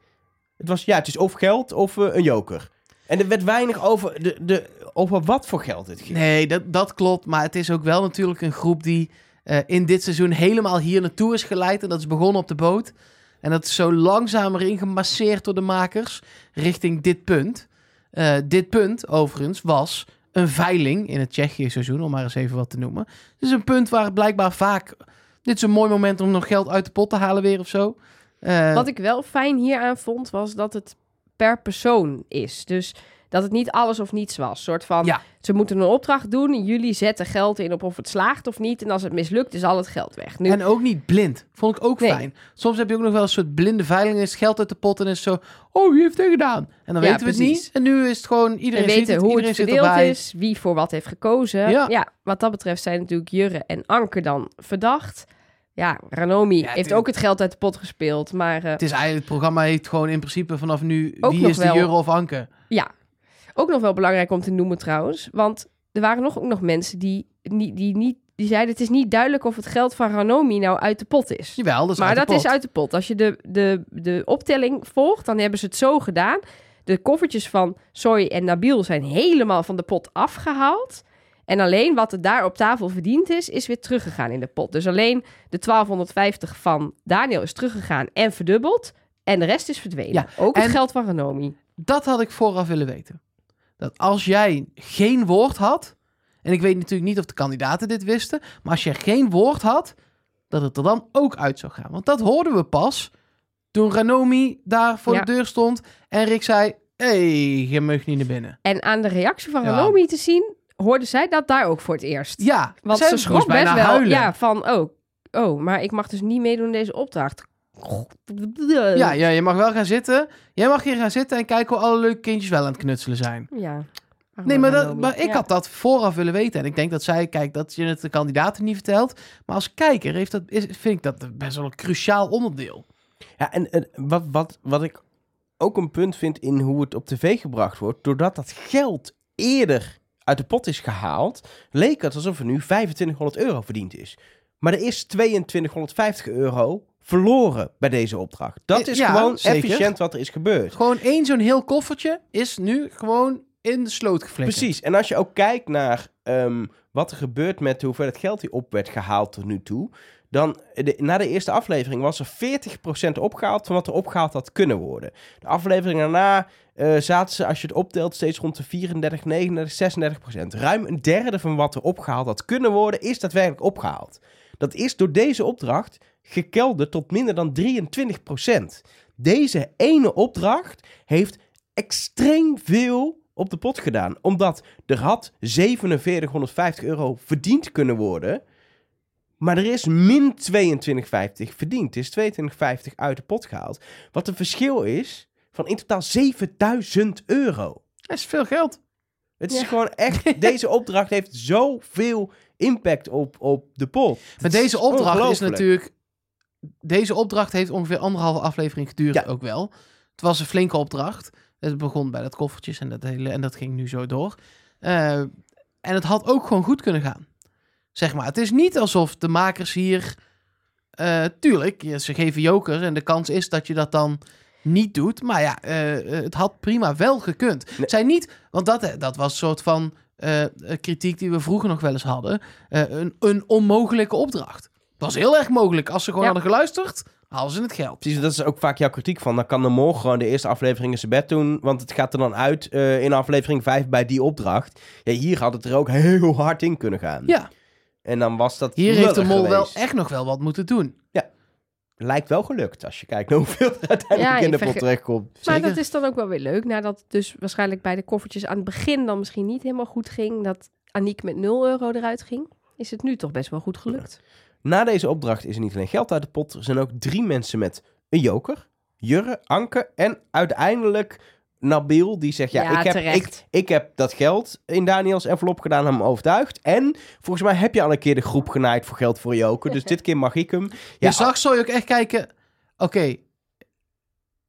Het was ja, het is of geld of eh, een joker. En er werd weinig over, de, de, over wat voor geld het ging. Nee, dat, dat klopt. Maar het is ook wel natuurlijk een groep die eh, in dit seizoen helemaal hier naartoe is geleid. En dat is begonnen op de boot. En dat is zo langzamer ingemasseerd door de makers richting dit punt. Eh, dit punt, overigens, was een veiling in het Tsjechië-seizoen, om maar eens even wat te noemen. Dus een punt waar het blijkbaar vaak... Dit is een mooi moment om nog geld uit de pot te halen weer of zo. Eh, Wat ik wel fijn hieraan vond, was dat het per persoon is. Dus dat het niet alles of niets was. soort van, Ja. ze moeten een opdracht doen. en Jullie zetten geld in op of het slaagt of niet. En als het mislukt, is al het geld weg. Nu, En ook niet blind. Vond ik ook Nee. fijn. Soms heb je ook nog wel een soort blinde veiling. Is geld uit de pot en is zo... Oh, wie heeft het gedaan? En dan Ja, weten we het niet. En nu is het gewoon... we Iedereen ziet weten het, hoe iedereen het verdeeld is. Wie voor wat heeft gekozen. Ja. Ja. wat dat betreft zijn natuurlijk Jurre en Anker dan verdacht. Ja, Ranomi Ja, heeft ook het geld uit de pot gespeeld. Maar eh, Het is eigenlijk... Het programma heeft gewoon in principe vanaf nu... Wie is de. Jurre of Anke? Ja, ook nog wel belangrijk om te noemen trouwens. Want er waren nog, ook nog mensen die, die, die, niet, die zeiden... het is niet duidelijk of het geld van Ranomi nou uit de pot is. Jawel, dat is maar uit de dat is uit de pot. Als je de, de, de optelling volgt, dan hebben ze het zo gedaan. De koffertjes van Soy en Nabil zijn helemaal van de pot afgehaald. En alleen wat er daar op tafel verdiend is, is weer teruggegaan in de pot. Dus alleen de 1250 van Daniel is teruggegaan en verdubbeld. En de rest is verdwenen. Ja, Ook het geld van Ranomi. Dat had ik vooraf willen weten. Dat als jij geen woord had... En ik weet natuurlijk niet of de kandidaten dit wisten... Maar als je geen woord had... Dat het er dan ook uit zou gaan. Want dat hoorden we pas... Toen Ranomi daar voor Ja. de deur stond... En Rick zei... Hé, hey, je mag niet naar binnen. En aan de reactie van Ja. Ranomi te zien, hoorde zij dat daar ook voor het eerst. Ja, Want ze schrok bijna best wel. huilen. Ja, van, oh, oh, maar ik mag dus niet meedoen in deze opdracht. Ja, ja, je mag wel gaan zitten. Jij mag hier gaan zitten en kijken hoe alle leuke kindjes wel aan het knutselen zijn. Ja. Nee, maar, dat, maar ik Ja. had dat vooraf willen weten. En ik denk dat zij, kijk, dat je het de kandidaten niet vertelt. Maar als kijker heeft dat, is, vind ik dat best wel een cruciaal onderdeel. Ja, en, en wat, wat, wat ik ook een punt vind in hoe het op tv gebracht wordt, doordat dat geld eerder uit de pot is gehaald, leek het alsof er nu 2500 euro verdiend is. Maar er is 2250 euro verloren bij deze opdracht. Dat is Ja, gewoon zeker. efficiënt wat er is gebeurd. Gewoon één zo'n heel koffertje is nu gewoon in de sloot geflikkerd. Precies. En als je ook kijkt naar ehm, wat er gebeurt met de hoeveelheid geld die op werd gehaald tot nu toe. Dan, de, na de eerste aflevering was er 40% opgehaald van wat er opgehaald had kunnen worden. De aflevering daarna eh, zaten ze, als je het optelt, steeds rond de 34, 39, 36%. Ruim een derde van wat er opgehaald had kunnen worden, is daadwerkelijk opgehaald. Dat is door deze opdracht gekelderd tot minder dan 23%. Deze ene opdracht heeft extreem veel op de pot gedaan. Omdat er had 4750 euro verdiend kunnen worden. Maar er is min 2250 verdiend. Het is 2250 uit de pot gehaald. Wat een verschil is van in totaal 7000 euro. Dat is veel geld. Het is Ja. gewoon echt... Deze opdracht heeft zoveel impact op, op de pot. Maar deze opdracht is natuurlijk... Deze opdracht heeft ongeveer anderhalve aflevering geduurd Ja. ook wel. Het was een flinke opdracht. Het begon bij dat koffertjes en dat, hele, en dat ging nu zo door. Eh, en het had ook gewoon goed kunnen gaan. Zeg maar, het is niet alsof de makers hier... eh, tuurlijk, ze geven jokers en de kans is dat je dat dan niet doet. Maar ja, eh, het had prima wel gekund. Het zijn niet, want dat, dat was een soort van kritiek die we vroeger nog wel eens hadden. Een, een onmogelijke opdracht. Het was heel erg mogelijk. Als ze gewoon Ja. hadden geluisterd, halen ze het geld. Precies, dat is ook vaak jouw kritiek van. Dan kan de mol gewoon de eerste aflevering in zijn bed doen. Want het gaat er dan uit eh, in aflevering 5 bij die opdracht. Ja, hier had het er ook heel hard in kunnen gaan. Ja, En dan was dat hier heeft de lullig mol wel geweest. echt nog wel wat moeten doen. Lijkt wel gelukt als je kijkt naar hoeveel er uiteindelijk Ja, in de ik pot verge- terechtkomt. Maar Zeker. dat is dan ook wel weer leuk. Nadat het dus waarschijnlijk bij de koffertjes aan het begin dan misschien niet helemaal goed ging. Dat Aniek met 0 euro eruit ging. Is het nu toch best wel goed gelukt. Na deze opdracht is er niet alleen geld uit de pot. Er zijn ook drie mensen met een joker. Jurre, Anke en uiteindelijk Nabil. Die zegt, ja, Ja, ik, heb, ik, terecht. ik heb dat geld in Daniels envelop gedaan en hem overtuigd. En volgens mij heb je al een keer de groep genaaid voor geld voor joker. Dus dit keer mag ik hem. Ja, je zag zo je ook echt kijken... Oké,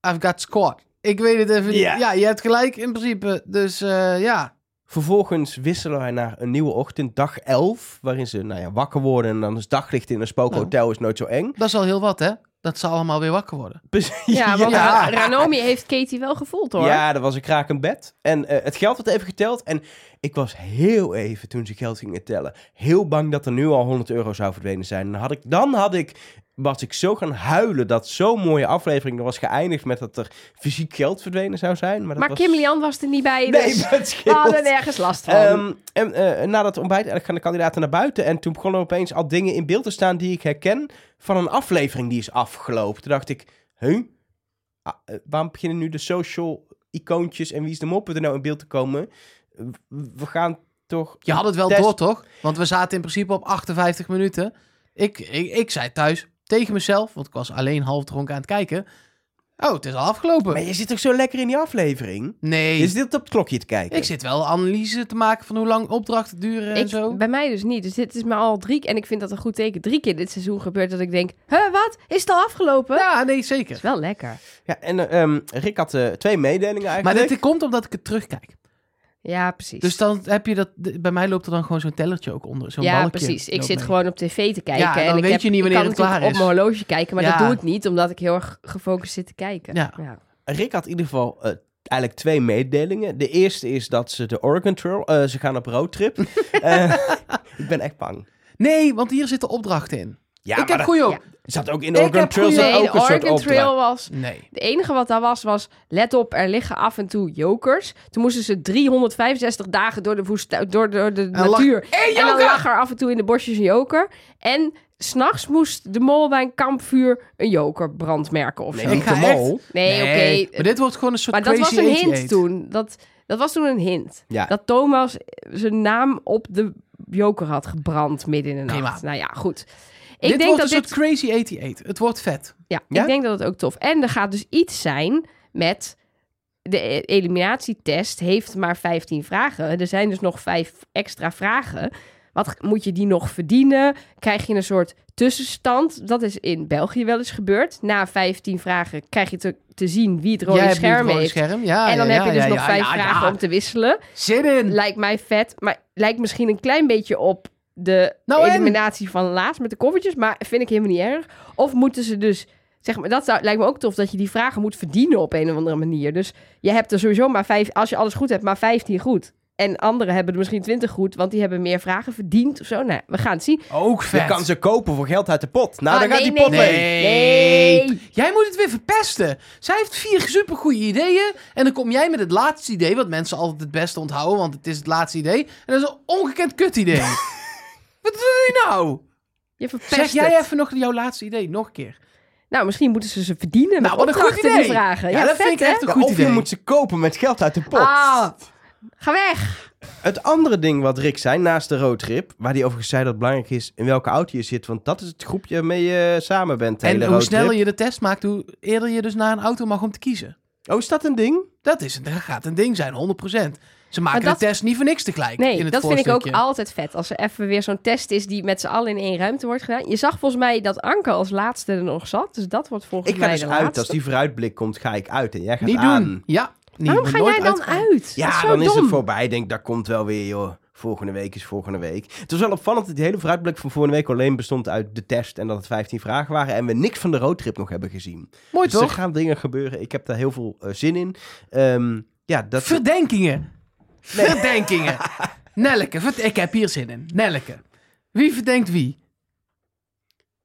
I've got squad. Ik weet het even niet. Ja. Ja, je hebt gelijk in principe. Dus eh, ja, Vervolgens wisselen wij naar een nieuwe ochtend, dag 11. Waarin ze nou ja, wakker worden en dan is daglicht in een spookhotel is nooit zo eng. dat is al heel wat hè. Dat ze allemaal weer wakker worden. Ja, want Ja. Ranomi heeft Katie wel gevoeld hoor. Ja, dat was een krakend bed. En eh, het geld werd even geteld. En ik was heel even, toen ze geld gingen tellen, heel bang dat er nu al 100 euro zou verdwenen zijn. En dan had ik, dan had ik, was ik zo gaan huilen dat zo'n mooie aflevering er was geëindigd met dat er fysiek geld verdwenen zou zijn. Maar, dat Maar was... Kim Lian was er niet bij, Nee, dus het we hadden nergens last van. Ehm, en eh, na dat ontbijt gaan de kandidaten naar buiten. En toen begonnen opeens al dingen in beeld te staan die ik herken van een aflevering die is afgelopen. Toen dacht ik, huh? Ah, eh, waarom beginnen nu de social icoontjes en wie is de mop er nou in beeld te komen? We gaan toch... Je had het wel Test- door, toch? Want we zaten in principe op 58 minuten. Ik, ik, ik zei thuis tegen mezelf, want ik was alleen half dronken aan het kijken. Oh, het is al afgelopen. Maar je zit toch zo lekker in die aflevering? Nee, Je zit op het klokje te kijken. ik zit wel analyse te maken van hoe lang opdrachten duren en ik, zo. bij mij dus niet. Dus dit is maar al drie En ik vind dat een goed teken. Drie keer dit seizoen gebeurt dat ik denk... Huh, wat? Is het al afgelopen? Ja, nee, zeker. is wel lekker. Ja, en eh, ehm, Rick had eh, twee mededelingen Maar eigenlijk. dit komt omdat ik het terugkijk. Ja, precies. Dus dan heb je dat... Bij mij loopt er dan gewoon zo'n tellertje ook onder. Zo'n ja, balkje precies. Ik zit mee. gewoon op tv te kijken. Ja, dan en ik weet heb, je niet ik wanneer kan het klaar is. op mijn horloge kijken, maar Ja. dat doe ik niet, omdat ik heel erg gefocust zit te kijken. Ja. Rick had in ieder geval eh, eigenlijk twee mededelingen. De eerste is dat ze de Oregon Trail, eh, ze gaan op roadtrip. Eh, ik ben echt bang. Nee, want hier zitten opdrachten in. Ja, ik maar heb goeie op. Ja. zat ook in de Oregon Trail goeie- Nee, de een soort Oregon. Trail was... Nee. De enige wat daar was, was... Let op, er liggen af en toe jokers. Toen moesten ze 365 dagen door de, woestijn, door, door de natuur. En dan lag er af en toe in de bosjes een joker. En s'nachts moest de mol bij een kampvuur een joker brandmerken of Nee, zo. niet Ik ga de mol. Nee, Nee, oké. Maar dit wordt gewoon een soort Maar dat was een 88. hint toen. Dat, dat was toen een hint. Ja. Dat Thomas zijn naam op de joker had gebrand midden in de nacht. Prima. Nou ja, goed. Ik dit denk wordt dat een dit... soort crazy 88. Het wordt vet. Ja, Ja? ik denk dat het ook tof. En er gaat dus iets zijn met... De e- eliminatietest heeft maar 15 vragen. Er zijn dus nog vijf extra vragen. Wat moet je die nog verdienen? Krijg je een soort tussenstand? Dat is in België wel eens gebeurd. Na 15 vragen krijg je te, te zien wie het rode Jij scherm heeft. scherm. Ja, en dan ja, heb je dus nog vijf vragen om te wisselen. Zin in. Lijkt mij vet, maar lijkt misschien een klein beetje op de Nou, en? eliminatie van laatst met de koffertjes, maar vind ik helemaal niet erg. Of moeten ze dus, zeg maar, dat zou, lijkt me ook tof dat je die vragen moet verdienen op een of andere manier. Dus je hebt er sowieso maar vijf, als je alles goed hebt, maar 15 goed. En anderen hebben er misschien 20 goed, want die hebben meer vragen verdiend of zo. Nou, we gaan het zien. Ook vet. Je kan ze kopen voor geld uit de pot. Nou, Ah, dan gaat nee, die pot nee, mee. Nee. Nee. Jij moet het weer verpesten. Zij heeft vier supergoeie ideeën. En dan kom jij met het laatste idee. Wat mensen altijd het beste onthouden. Want het is het laatste idee. En dat is een ongekend kut idee. wat doe je nou? Je verpest Zeg jij het. even nog jouw laatste idee. Nog een keer. Nou, misschien moeten ze ze verdienen Nou, met wat een goed opdrachten die idee. vragen. Ja, Ja, dat vet, vind ik hè? echt een goed of idee. je moet ze kopen met geld uit de pot. Ah, ga weg. Het andere ding wat Rick zei, naast de roadtrip, waar hij overigens zei dat het belangrijk is in welke auto je zit, want dat is het groepje waarmee je samen bent. de En hele hoe roadtrip. sneller je de test maakt, hoe eerder je dus naar een auto mag om te kiezen. Oh, is dat een ding? Dat, is, dat gaat een ding zijn, 100%. Ze maken dat- de test niet voor niks tegelijk. in Nee, het dat vind ik ook altijd vet. Als er even weer zo'n test is die met z'n allen in één ruimte wordt gedaan. Je zag volgens mij dat Anke als laatste er nog zat. Dus dat wordt volgens Ik ga mij dus de uit. laatste. Als die vooruitblik komt, ga ik uit en jij gaat Niet aan. doen. Ja. Niet, Waarom ga jij dan uitgaan. uit? Dat is Ja, zo dan is het voorbij. Ik denk, dat komt wel weer, joh. Volgende week is volgende week. Het was wel opvallend dat die hele vooruitblik van vorige week alleen bestond uit de test en dat het 15 vragen waren en we niks van de roadtrip nog hebben gezien. Mooi Dus er gaan dingen gebeuren. Ik heb daar heel veel eh, zin in. Ehm, ja, dat... Verdenkingen. Verdenkingen. Nelleke. verd- Ik heb hier zin in. Nelleke. Wie verdenkt wie?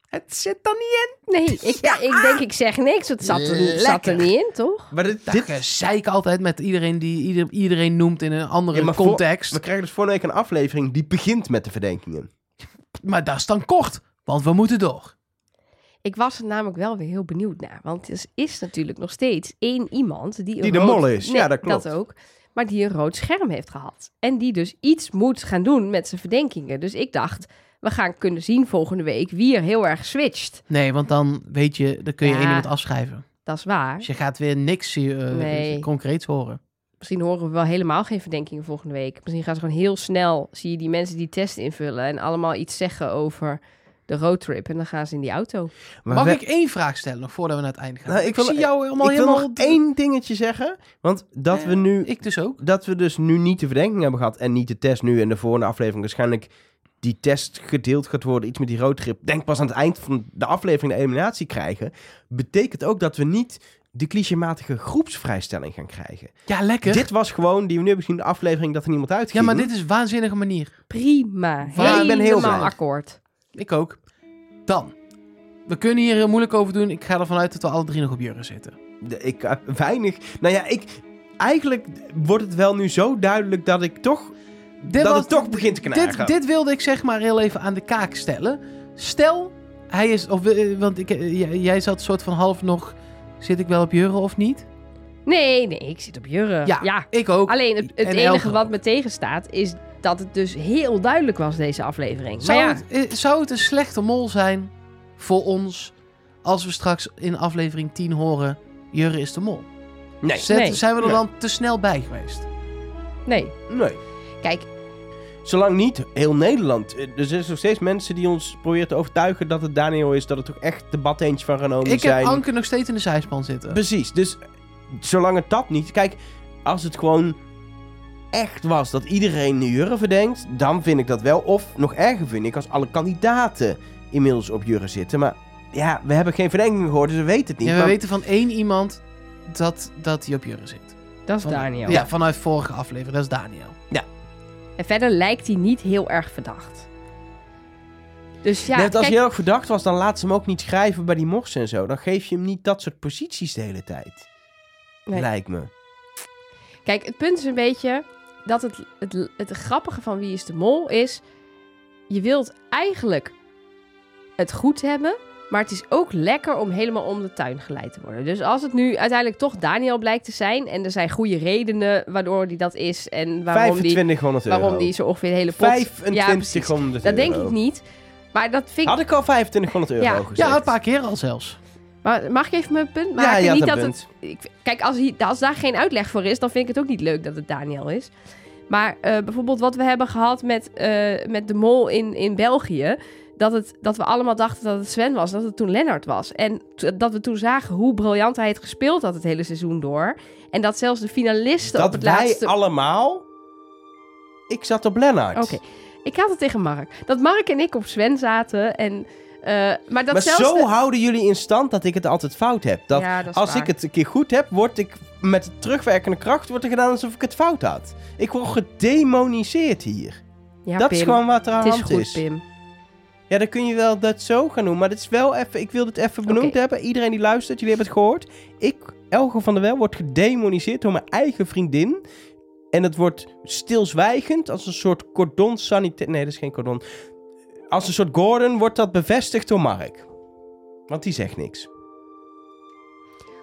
Het zit er niet in. Nee, ik, ja, ik denk ik zeg niks. Het zat er, niet- zat er niet in, toch? Maar dit, Dat dit, gezeik altijd met iedereen die ieder, iedereen noemt in een andere Ja, voor- context. we krijgen dus vorige week een aflevering die begint met de verdenkingen. Maar dat is dan kort. Want we moeten door. Ik was er namelijk wel weer heel benieuwd naar. Want er is natuurlijk nog steeds één iemand die... een Die de mol is. Nee, Ja, dat klopt. ook. Maar die een rood scherm heeft gehad. En die dus iets moet gaan doen met zijn verdenkingen. Dus ik dacht, we gaan kunnen zien volgende week wie er heel erg switcht. Nee, want dan weet je, dan kun je Ja. één iemand afschrijven. Dat is waar. Dus je gaat weer niks eh, Nee. concreets horen. Misschien horen we wel helemaal geen verdenkingen volgende week. Misschien gaan ze gewoon heel snel, zie je die mensen die test invullen en allemaal iets zeggen over de roadtrip. En dan gaan ze in die auto. Maar Mag we- ik één vraag stellen nog voordat we naar het einde gaan? Nou, ik ik, wil- zie jou helemaal ik wil helemaal... nog één dingetje zeggen. Want dat Ja, we nu Ik dus ook. dat we dus nu niet de verdenking hebben gehad en niet de test nu en de volgende aflevering waarschijnlijk die test gedeeld gaat worden, iets met die roadtrip, denk pas aan het eind van de aflevering de eliminatie krijgen, betekent ook dat we niet de clichématige groepsvrijstelling gaan krijgen. Ja, lekker. Dit was gewoon, die we nu hebben gezien, de aflevering dat er niemand ja, uitging. maar dit is een waanzinnige manier. Prima. Waar- ik ben heel akkoord. Ik ook. Dan. We kunnen hier heel moeilijk over doen. Ik ga ervan uit dat we alle drie nog op Jurgen zitten. De- ik heb weinig... Nou ja, ik... Eigenlijk wordt het wel nu zo duidelijk dat ik toch... Dit dat was- het toch begint te knagen. Dit, dit wilde ik zeg maar heel even aan de kaak stellen. Stel, hij is... Of, eh, want ik, eh, jij, zat soort van half nog... Zit ik wel op Jurgen of niet? Nee, nee, ik zit op Jurre. Ja, ja. Ik ook. Alleen het, het En enige wat me tegenstaat is dat het dus heel duidelijk was, deze aflevering. Zou, maar ja, het, eh, zou het een slechte mol zijn voor ons... als we straks in aflevering 10 horen... Jurgen is de mol? Nee. Zet- Nee. Zijn we er Nee. dan te snel bij geweest? nee. Nee. Kijk, Zolang niet heel Nederland. eh, Er zijn nog steeds mensen die ons proberen te overtuigen dat het Daniel is. Dat het toch echt debat eentje van genomen Ik zijn. heb Anke nog steeds in de zijspan zitten. Precies. Dus zolang het dat niet... Kijk, als het gewoon echt was dat iedereen nu Jurre verdenkt... dan vind ik dat wel. Of nog erger vind ik als alle kandidaten inmiddels op Jurre zitten. Maar ja, we hebben geen verdenking gehoord, dus we weten het niet. Ja, we Maar- weten van één iemand dat, dat hij op Jurgen zit. dat is Van- Daniel. Ja, vanuit vorige aflevering. Dat is Daniel. En verder lijkt hij niet heel erg verdacht. Dus ja, Net als kijk, hij heel erg verdacht was, dan laat ze hem ook niet schrijven bij die morsen en zo. Dan geef je hem niet dat soort posities de hele tijd. Nee. Lijkt me. kijk, het punt is een beetje dat het, het, het, grappige van Wie is de Mol is... Je wilt eigenlijk het goed hebben, maar het is ook lekker om helemaal om de tuin geleid te worden. Dus als het nu uiteindelijk toch Daniel blijkt te zijn... en er zijn goede redenen waardoor die dat is... en waarom die, 2500 euro. waarom die zo ongeveer de hele pot... 2500 Dat denk ik niet. Maar dat vind ik... Had ik al 2500 euro Ja. gezegd? Ja, een paar keer al zelfs. Maar mag ik even mijn punt Ja, maken? je had niet een dat punt. het. Ik, kijk, als, hij, als daar geen uitleg voor is, dan vind ik het ook niet leuk dat het Daniel is. Maar eh, bijvoorbeeld wat we hebben gehad met, eh, met de mol in, in België. Dat, het, dat we allemaal dachten dat het Sven was, dat het toen Lennart was. En dat we toen zagen hoe briljant hij het gespeeld had het hele seizoen door. En dat zelfs de finalisten op Dat het wij laatste... allemaal... Ik zat op Lennart. Oké, ik had het tegen Mark. Dat Mark en ik op Sven zaten en... eh, maar dat maar zelfs zo de- houden jullie in stand dat ik het altijd fout heb. Dat Ja, dat als waar. ik het een keer goed heb, word ik met terugwerkende kracht wordt er gedaan alsof ik het fout had. Ik word gedemoniseerd hier. Ja, dat is gewoon wat er aan de hand goed, is. Pim. Ja, dan kun je wel dat zo gaan doen. Maar dit is wel even. Ik wil dit even benoemd hebben. Iedereen die luistert, jullie hebben het gehoord. Ik, Elge van der Wel, wordt gedemoniseerd door mijn eigen vriendin. En het wordt stilzwijgend als een soort cordon sanitair. Nee, dat is geen cordon. Als een soort Gordon wordt dat bevestigd door Mark. Want die zegt niks.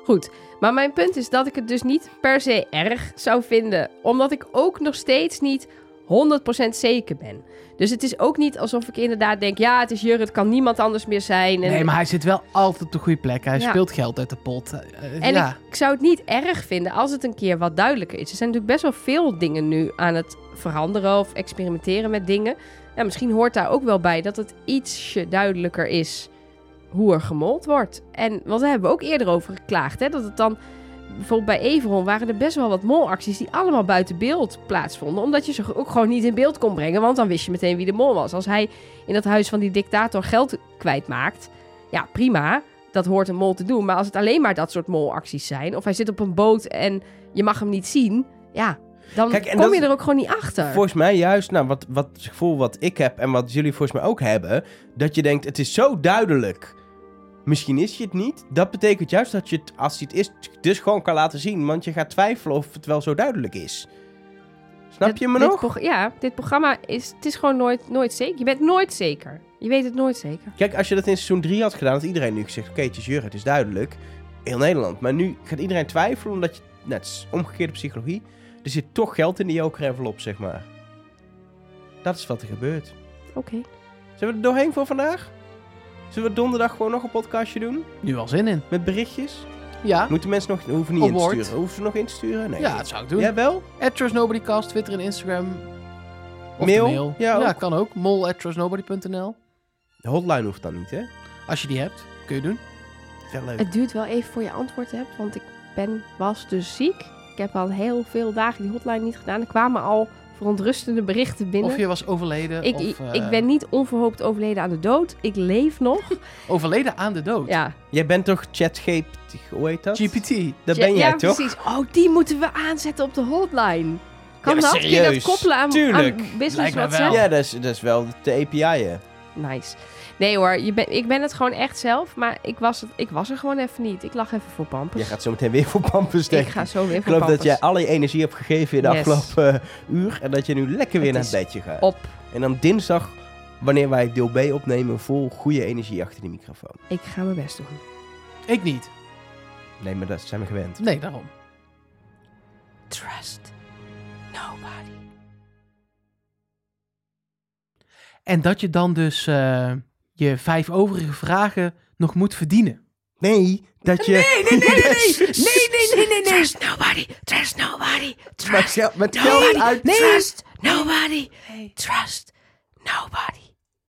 Goed, maar mijn punt is dat ik het dus niet per se erg zou vinden, omdat ik ook nog steeds niet 100% zeker ben. Dus het is ook niet alsof ik inderdaad denk, ja, het is Jur, het kan niemand anders meer zijn. En, Nee, maar hij zit wel altijd op de goede plek. Hij Ja. speelt geld uit de pot. Eh, en ja. ik, ik zou het niet erg vinden als het een keer wat duidelijker is. Er zijn natuurlijk best wel veel dingen nu aan het veranderen of experimenteren met dingen. Ja, misschien hoort daar ook wel bij dat het ietsje duidelijker is hoe er gemold wordt. En want daar hebben we ook eerder over geklaagd, hè, dat het dan bijvoorbeeld bij Everon waren er best wel wat molacties die allemaal buiten beeld plaatsvonden. Omdat je ze ook gewoon niet in beeld kon brengen, want dan wist je meteen wie de mol was. Als hij in dat huis van die dictator geld kwijtmaakt, ja prima, dat hoort een mol te doen. Maar als het alleen maar dat soort molacties zijn, of hij zit op een boot en je mag hem niet zien, ja, dan Kijk, en kom dat- je er ook gewoon niet achter. Volgens mij juist, nou, wat, wat het gevoel wat ik heb en wat jullie volgens mij ook hebben, dat je denkt, het is zo duidelijk. Misschien is je het niet. Dat betekent juist dat je het, als je het is, dus gewoon kan laten zien. Want je gaat twijfelen of het wel zo duidelijk is. Snap je me nog? ja, dit programma is, het is gewoon nooit, nooit zeker. Je bent nooit zeker. Je weet het nooit zeker. Kijk, als je dat in seizoen 3 had gedaan, had iedereen nu gezegd: Oké, het is Jurgen, het is duidelijk. Heel Nederland. Maar nu gaat iedereen twijfelen, omdat je, net is omgekeerde psychologie, er zit toch geld in die joker envelop, zeg maar. Dat is wat er gebeurt. Oké. Zullen we er doorheen voor vandaag? Zullen we donderdag gewoon nog een podcastje doen? Nu al zin in. Met berichtjes? Ja. Moeten mensen nog, hoeven niet in te Award. sturen. Hoeven ze nog in te sturen? Nee. Ja, dat zou ik doen. Jij wel? At TrustNobodyCast, Twitter en Instagram. Of Mail? Ja, Ja, ook. kan ook. Mol at trustnobody.nl. De hotline hoeft dan niet, hè? Als je die hebt, kun je doen. Wel leuk. Het duurt wel even voor je antwoord hebt, want ik ben, was dus ziek. Ik heb al heel veel dagen die hotline niet gedaan. Er kwamen al verontrustende berichten binnen. Of je was overleden. ik, of, eh, ik ben niet onverhoopt overleden aan de dood. Ik leef nog. Overleden aan de dood. ja, Jij bent toch ChatGPT, hoe heet dat? GPT. Dat ben jij ja, toch? precies. Oh, die moeten we aanzetten op de hotline. Kan Ja, dat? Kun je dat koppelen aan, Tuurlijk. aan business WhatsApp? Ja, dat is, dat is wel de API, hè? Nice. Nee hoor, je ben, ik ben het gewoon echt zelf. Maar ik was, het, ik was er gewoon even niet. Ik lag even voor Pampers. Jij gaat zo meteen weer voor Pampus ik denken. ga zo weer Ik voor geloof dat Pampers. jij al je energie hebt gegeven in de Yes. afgelopen eh, uur. En dat je nu lekker weer Het naar is het bedje gaat. Op. En dan dinsdag, wanneer wij deel B opnemen, vol goede energie achter de microfoon. Ik ga mijn best doen. Ik niet. Nee, maar dat zijn we gewend. Nee, daarom. Trust nobody. En dat je dan dus eh, je vijf overige vragen nog moet verdienen. Nee, dat je... Nee, nee, nee, nee, nee. Nee, nee, nee, nee, nee. Trust nobody. Trust nobody. Met, Trust geld- met nobody. geld uit... Trust nobody. Trust nobody.